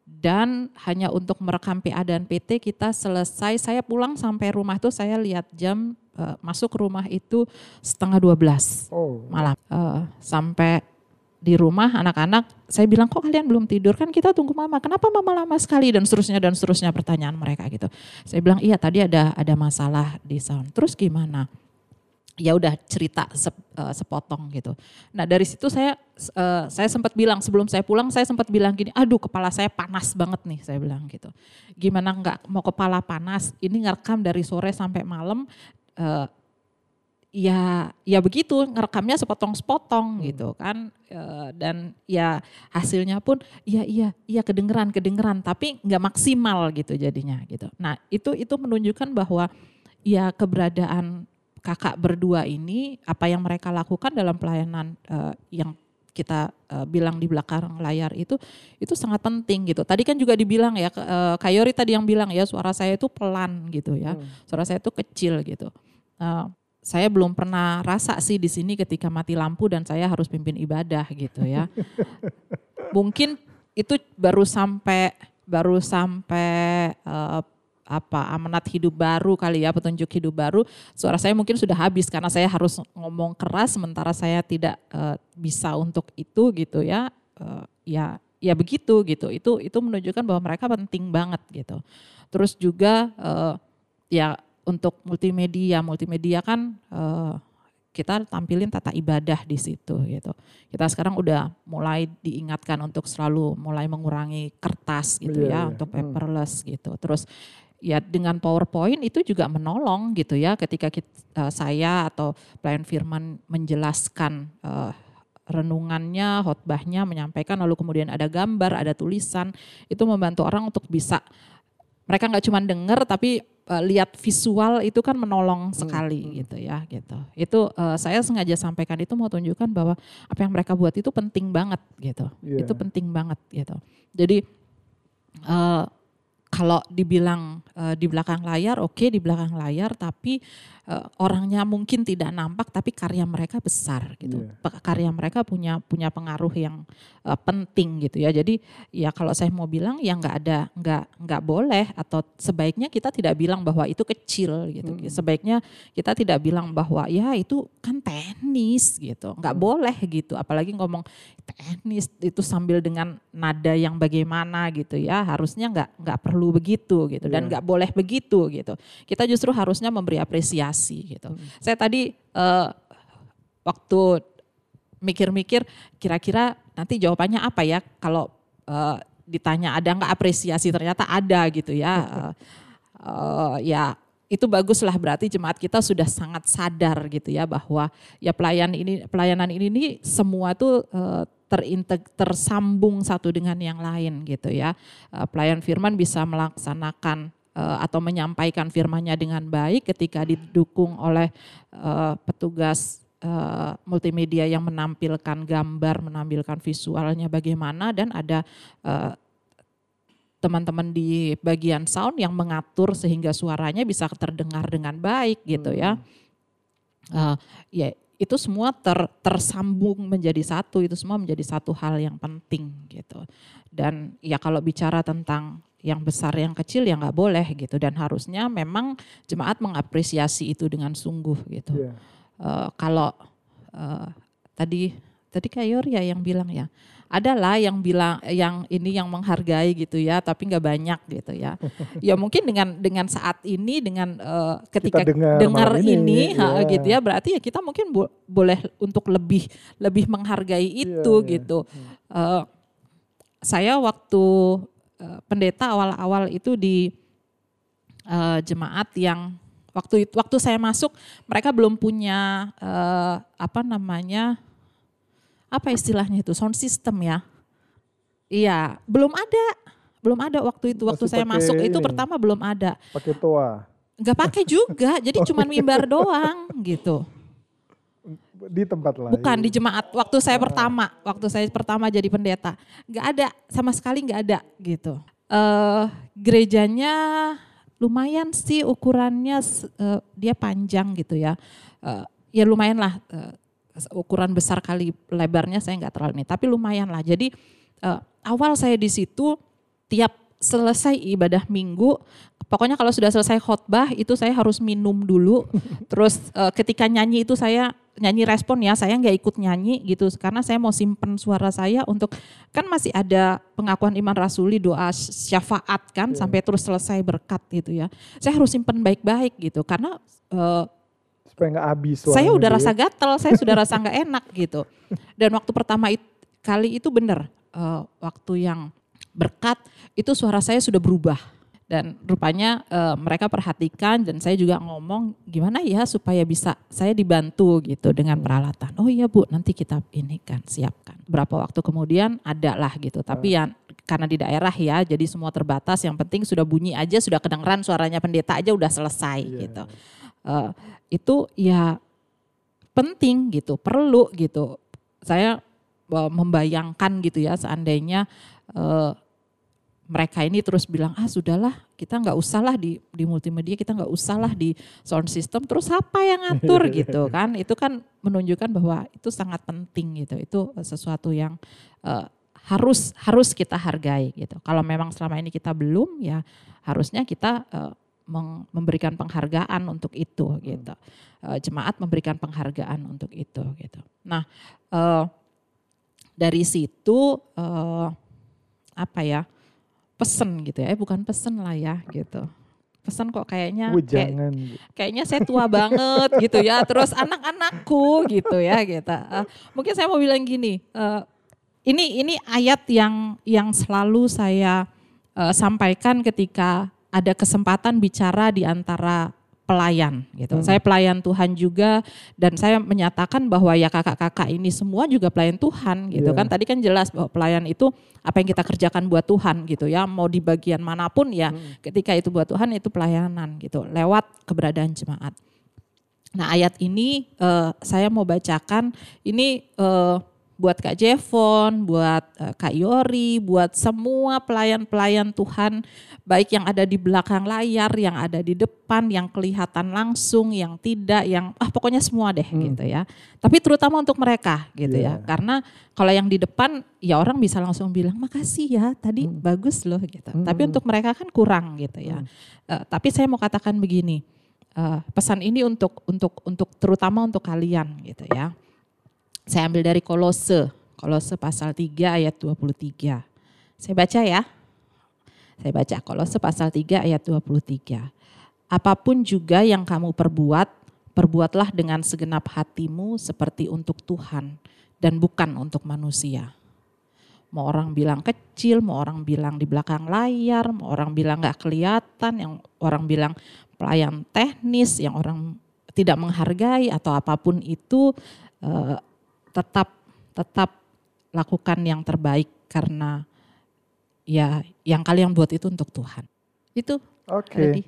Dan hanya untuk merekam PA dan PT kita selesai. Saya pulang sampai rumah tuh saya lihat jam eh, masuk rumah itu setengah 12 Oh, malam. Eh, sampai di rumah anak-anak saya bilang kok kalian belum tidur kan kita tunggu mama kenapa mama lama sekali dan seterusnya dan seterusnya pertanyaan mereka gitu saya bilang iya tadi ada ada masalah di sound terus gimana ya udah cerita sep- eh, sepotong gitu. Nah dari situ saya eh, saya sempat bilang sebelum saya pulang saya sempat bilang gini aduh kepala saya panas banget nih saya bilang gitu. Gimana nggak mau kepala panas? Ini ngerekam dari sore sampai malam eh, ya ya begitu ngerekamnya sepotong-sepotong gitu kan. E, dan ya hasilnya pun iya iya iya kedengeran kedengeran tapi nggak maksimal gitu jadinya gitu. Nah itu itu menunjukkan bahwa ya keberadaan kakak berdua ini apa yang mereka lakukan dalam pelayanan e, yang kita uh, bilang di belakang layar itu itu sangat penting gitu. Tadi kan juga dibilang ya uh, Kayori tadi yang bilang ya suara saya itu pelan gitu ya. Hmm. Suara saya itu kecil gitu. Uh, saya belum pernah rasa sih di sini ketika mati lampu dan saya harus pimpin ibadah gitu ya. Mungkin itu baru sampai baru sampai uh, apa amanat hidup baru kali ya petunjuk hidup baru suara saya mungkin sudah habis karena saya harus ngomong keras sementara saya tidak uh, bisa untuk itu gitu ya uh, ya ya begitu gitu itu itu menunjukkan bahwa mereka penting banget gitu terus juga uh, ya untuk multimedia, multimedia kan uh, kita tampilin tata ibadah di situ gitu. Kita sekarang udah mulai diingatkan untuk selalu mulai mengurangi kertas gitu yeah, ya yeah. untuk hmm. paperless hmm. gitu. Terus ya dengan PowerPoint itu juga menolong gitu ya ketika kita, uh, eh, saya atau pelayan firman menjelaskan uh, renungannya, khotbahnya, menyampaikan lalu kemudian ada gambar, ada tulisan, itu membantu orang untuk bisa mereka nggak cuma dengar tapi uh, lihat visual itu kan menolong hmm, sekali hmm. gitu ya gitu. Itu uh, saya sengaja sampaikan itu mau tunjukkan bahwa apa yang mereka buat itu penting banget gitu. Yeah. Itu penting banget gitu. Jadi uh, kalau dibilang uh, di belakang layar, oke okay, di belakang layar, tapi uh, orangnya mungkin tidak nampak, tapi karya mereka besar gitu. Yeah. Karya mereka punya punya pengaruh yang uh, penting gitu ya. Jadi ya kalau saya mau bilang ya nggak ada nggak nggak boleh atau sebaiknya kita tidak bilang bahwa itu kecil gitu. Hmm. Sebaiknya kita tidak bilang bahwa ya itu kan tenis gitu. Nggak hmm. boleh gitu. Apalagi ngomong tenis itu sambil dengan nada yang bagaimana gitu ya. Harusnya nggak nggak perlu perlu begitu gitu dan iya. nggak boleh begitu gitu. Kita justru harusnya memberi apresiasi gitu. Hmm. Saya tadi uh, waktu mikir-mikir kira-kira nanti jawabannya apa ya kalau uh, ditanya ada nggak apresiasi ternyata ada gitu ya. Uh, uh, ya itu baguslah berarti jemaat kita sudah sangat sadar gitu ya bahwa ya pelayan ini pelayanan ini nih semua tuh uh, terinteg tersambung satu dengan yang lain gitu ya. Uh, pelayan firman bisa melaksanakan atau menyampaikan firmannya dengan baik ketika didukung oleh uh, petugas uh, multimedia yang menampilkan gambar, menampilkan visualnya bagaimana dan ada teman-teman di bagian sound yang mengatur sehingga suaranya bisa terdengar dengan baik gitu ya. Uh, ya itu semua ter, tersambung menjadi satu, itu semua menjadi satu hal yang penting gitu. Dan ya kalau bicara tentang yang besar yang kecil ya nggak boleh gitu dan harusnya memang jemaat mengapresiasi itu dengan sungguh gitu. Yeah. Iya. Uh, kalau uh, tadi tadi kayak ya yang bilang ya adalah yang bilang yang ini yang menghargai gitu ya tapi nggak banyak gitu ya ya mungkin dengan dengan saat ini dengan uh, ketika kita dengar, dengar ini, ini ya. gitu ya berarti ya kita mungkin bo boleh untuk lebih lebih menghargai iya, itu ya, gitu ya. Uh, saya waktu uh, pendeta awal-awal itu di uh, jemaat yang waktu itu waktu saya masuk mereka belum punya uh, apa namanya apa istilahnya itu sound system ya. Iya, belum ada. Belum ada waktu itu. Waktu Masih saya masuk ini, itu pertama belum ada. Pakai toa. Enggak pakai juga, jadi oh. cuma mimbar doang gitu. Di tempat lain. Bukan di jemaat. Waktu saya pertama, waktu saya pertama jadi pendeta, nggak ada sama sekali nggak ada gitu. Uh, gerejanya lumayan sih ukurannya uh, dia panjang gitu ya. Uh, ya lumayan lah uh, ukuran besar kali lebarnya saya nggak terlalu ini, tapi lumayan lah. Jadi uh, awal saya di situ tiap selesai ibadah minggu, pokoknya kalau sudah selesai khotbah itu saya harus minum dulu. Terus uh, ketika nyanyi itu saya nyanyi respon ya, saya nggak ikut nyanyi gitu karena saya mau simpen suara saya untuk kan masih ada pengakuan iman rasuli doa syafaat kan yeah. sampai terus selesai berkat gitu ya. Saya harus simpen baik-baik gitu karena uh, supaya nggak habis. Saya udah rasa ya. gatel, saya sudah rasa nggak enak gitu. Dan waktu pertama it, kali itu benar uh, waktu yang berkat itu suara saya sudah berubah dan rupanya eh, mereka perhatikan dan saya juga ngomong gimana ya supaya bisa saya dibantu gitu dengan peralatan. Oh iya Bu, nanti kita ini kan siapkan. Berapa waktu kemudian ada lah gitu. Tapi ya karena di daerah ya, jadi semua terbatas. Yang penting sudah bunyi aja, sudah kedengeran suaranya pendeta aja udah selesai gitu. Eh, itu ya penting gitu, perlu gitu. Saya eh, membayangkan gitu ya seandainya eh, mereka ini terus bilang ah sudahlah kita nggak usah lah di di multimedia kita nggak usah lah di sound system terus apa yang ngatur? gitu kan. Itu kan menunjukkan bahwa itu sangat penting gitu. Itu sesuatu yang eh, harus harus kita hargai gitu. Kalau memang selama ini kita belum ya harusnya kita meng- memberikan penghargaan untuk itu gitu Eh, jemaat memberikan penghargaan untuk itu gitu nah eh, dari situ eh, apa ya pesen gitu ya, eh bukan pesen lah ya gitu. Pesan kok kayaknya kayak- kayaknya saya tua banget gitu ya. Terus anak-anakku gitu ya gitu. Eh, mungkin saya mau bilang gini, eh, ini ini ayat yang yang selalu saya eh, sampaikan ketika ada kesempatan bicara di antara pelayan gitu. Saya pelayan Tuhan juga dan saya menyatakan bahwa ya kakak-kakak ini semua juga pelayan Tuhan gitu Iya. kan. Tadi kan jelas bahwa pelayan itu apa yang kita kerjakan buat Tuhan gitu ya. Mau di bagian mana pun ya ketika itu buat Tuhan itu pelayanan gitu lewat keberadaan jemaat. Nah ayat ini eh, saya mau bacakan ini eh, buat Kak Jevon, buat eh, Kak Yori, buat semua pelayan-pelayan Tuhan baik yang ada di belakang layar, yang ada di depan, yang kelihatan langsung, yang tidak, yang ah pokoknya semua deh gitu ya. Tapi terutama untuk mereka gitu ya. Iya. Karena kalau yang di depan ya orang bisa langsung bilang makasih ya tadi bagus loh gitu. Tapi untuk mereka kan kurang gitu ya. Eh, tapi saya mau katakan begini eh, pesan ini untuk untuk untuk terutama untuk kalian gitu ya. Saya ambil dari Kolose, Kolose pasal 3 ayat 23. Saya baca ya. Saya baca Kolose pasal 3 ayat 23. Apa pun juga yang kamu perbuat, perbuatlah dengan segenap hatimu seperti untuk Tuhan dan bukan untuk manusia. Mau orang bilang kecil, mau orang bilang di belakang layar, mau orang bilang nggak kelihatan, yang orang bilang pelayan teknis, yang orang tidak menghargai atau apa pun itu eh, tetap tetap lakukan yang terbaik karena ya yang kalian buat itu untuk Tuhan. Itu Oke. Aldi.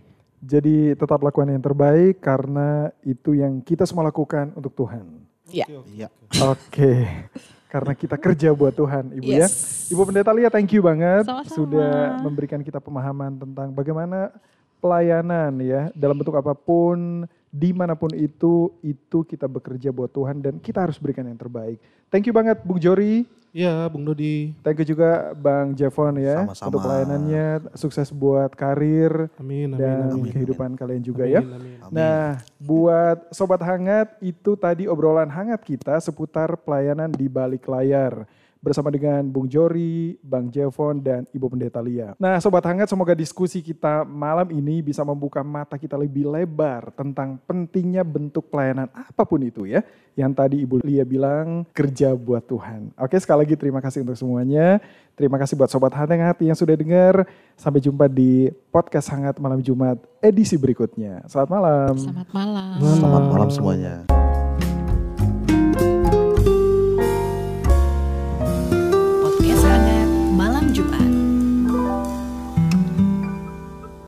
Jadi tetap lakukan yang terbaik karena itu yang kita semua lakukan untuk Tuhan. Ya. Iya. Oke. karena kita kerja buat Tuhan, Ibu ya. Yes. Ibu Pendeta Lia, thank you banget Sama-sama. sudah memberikan kita pemahaman tentang bagaimana pelayanan ya dalam bentuk apa pun, di mana pun itu, itu kita bekerja buat Tuhan dan kita harus berikan yang terbaik. Thank you banget Bung Jori, Iya, Bung Dodi. thank you juga Bang Javon ya Sama-sama. untuk pelayanannya, sukses buat karir Amin, amin, dan amin. kehidupan kalian juga Amin, ya. amin. Nah, buat sobat hangat, itu tadi obrolan hangat kita seputar pelayanan di balik layar bersama dengan Bung Jori, Bang Jevon, dan Ibu Pendeta Lia. Nah, sobat hangat, semoga diskusi kita malam ini bisa membuka mata kita lebih lebar tentang pentingnya bentuk pelayanan apa pun itu ya. Yang tadi Ibu Lia bilang kerja buat Tuhan. Oke, sekali lagi terima kasih untuk semuanya. Terima kasih buat sobat hangat yang sudah dengar. Sampai jumpa di podcast hangat malam Jumat edisi berikutnya. Selamat malam. Selamat malam. Selamat malam semuanya.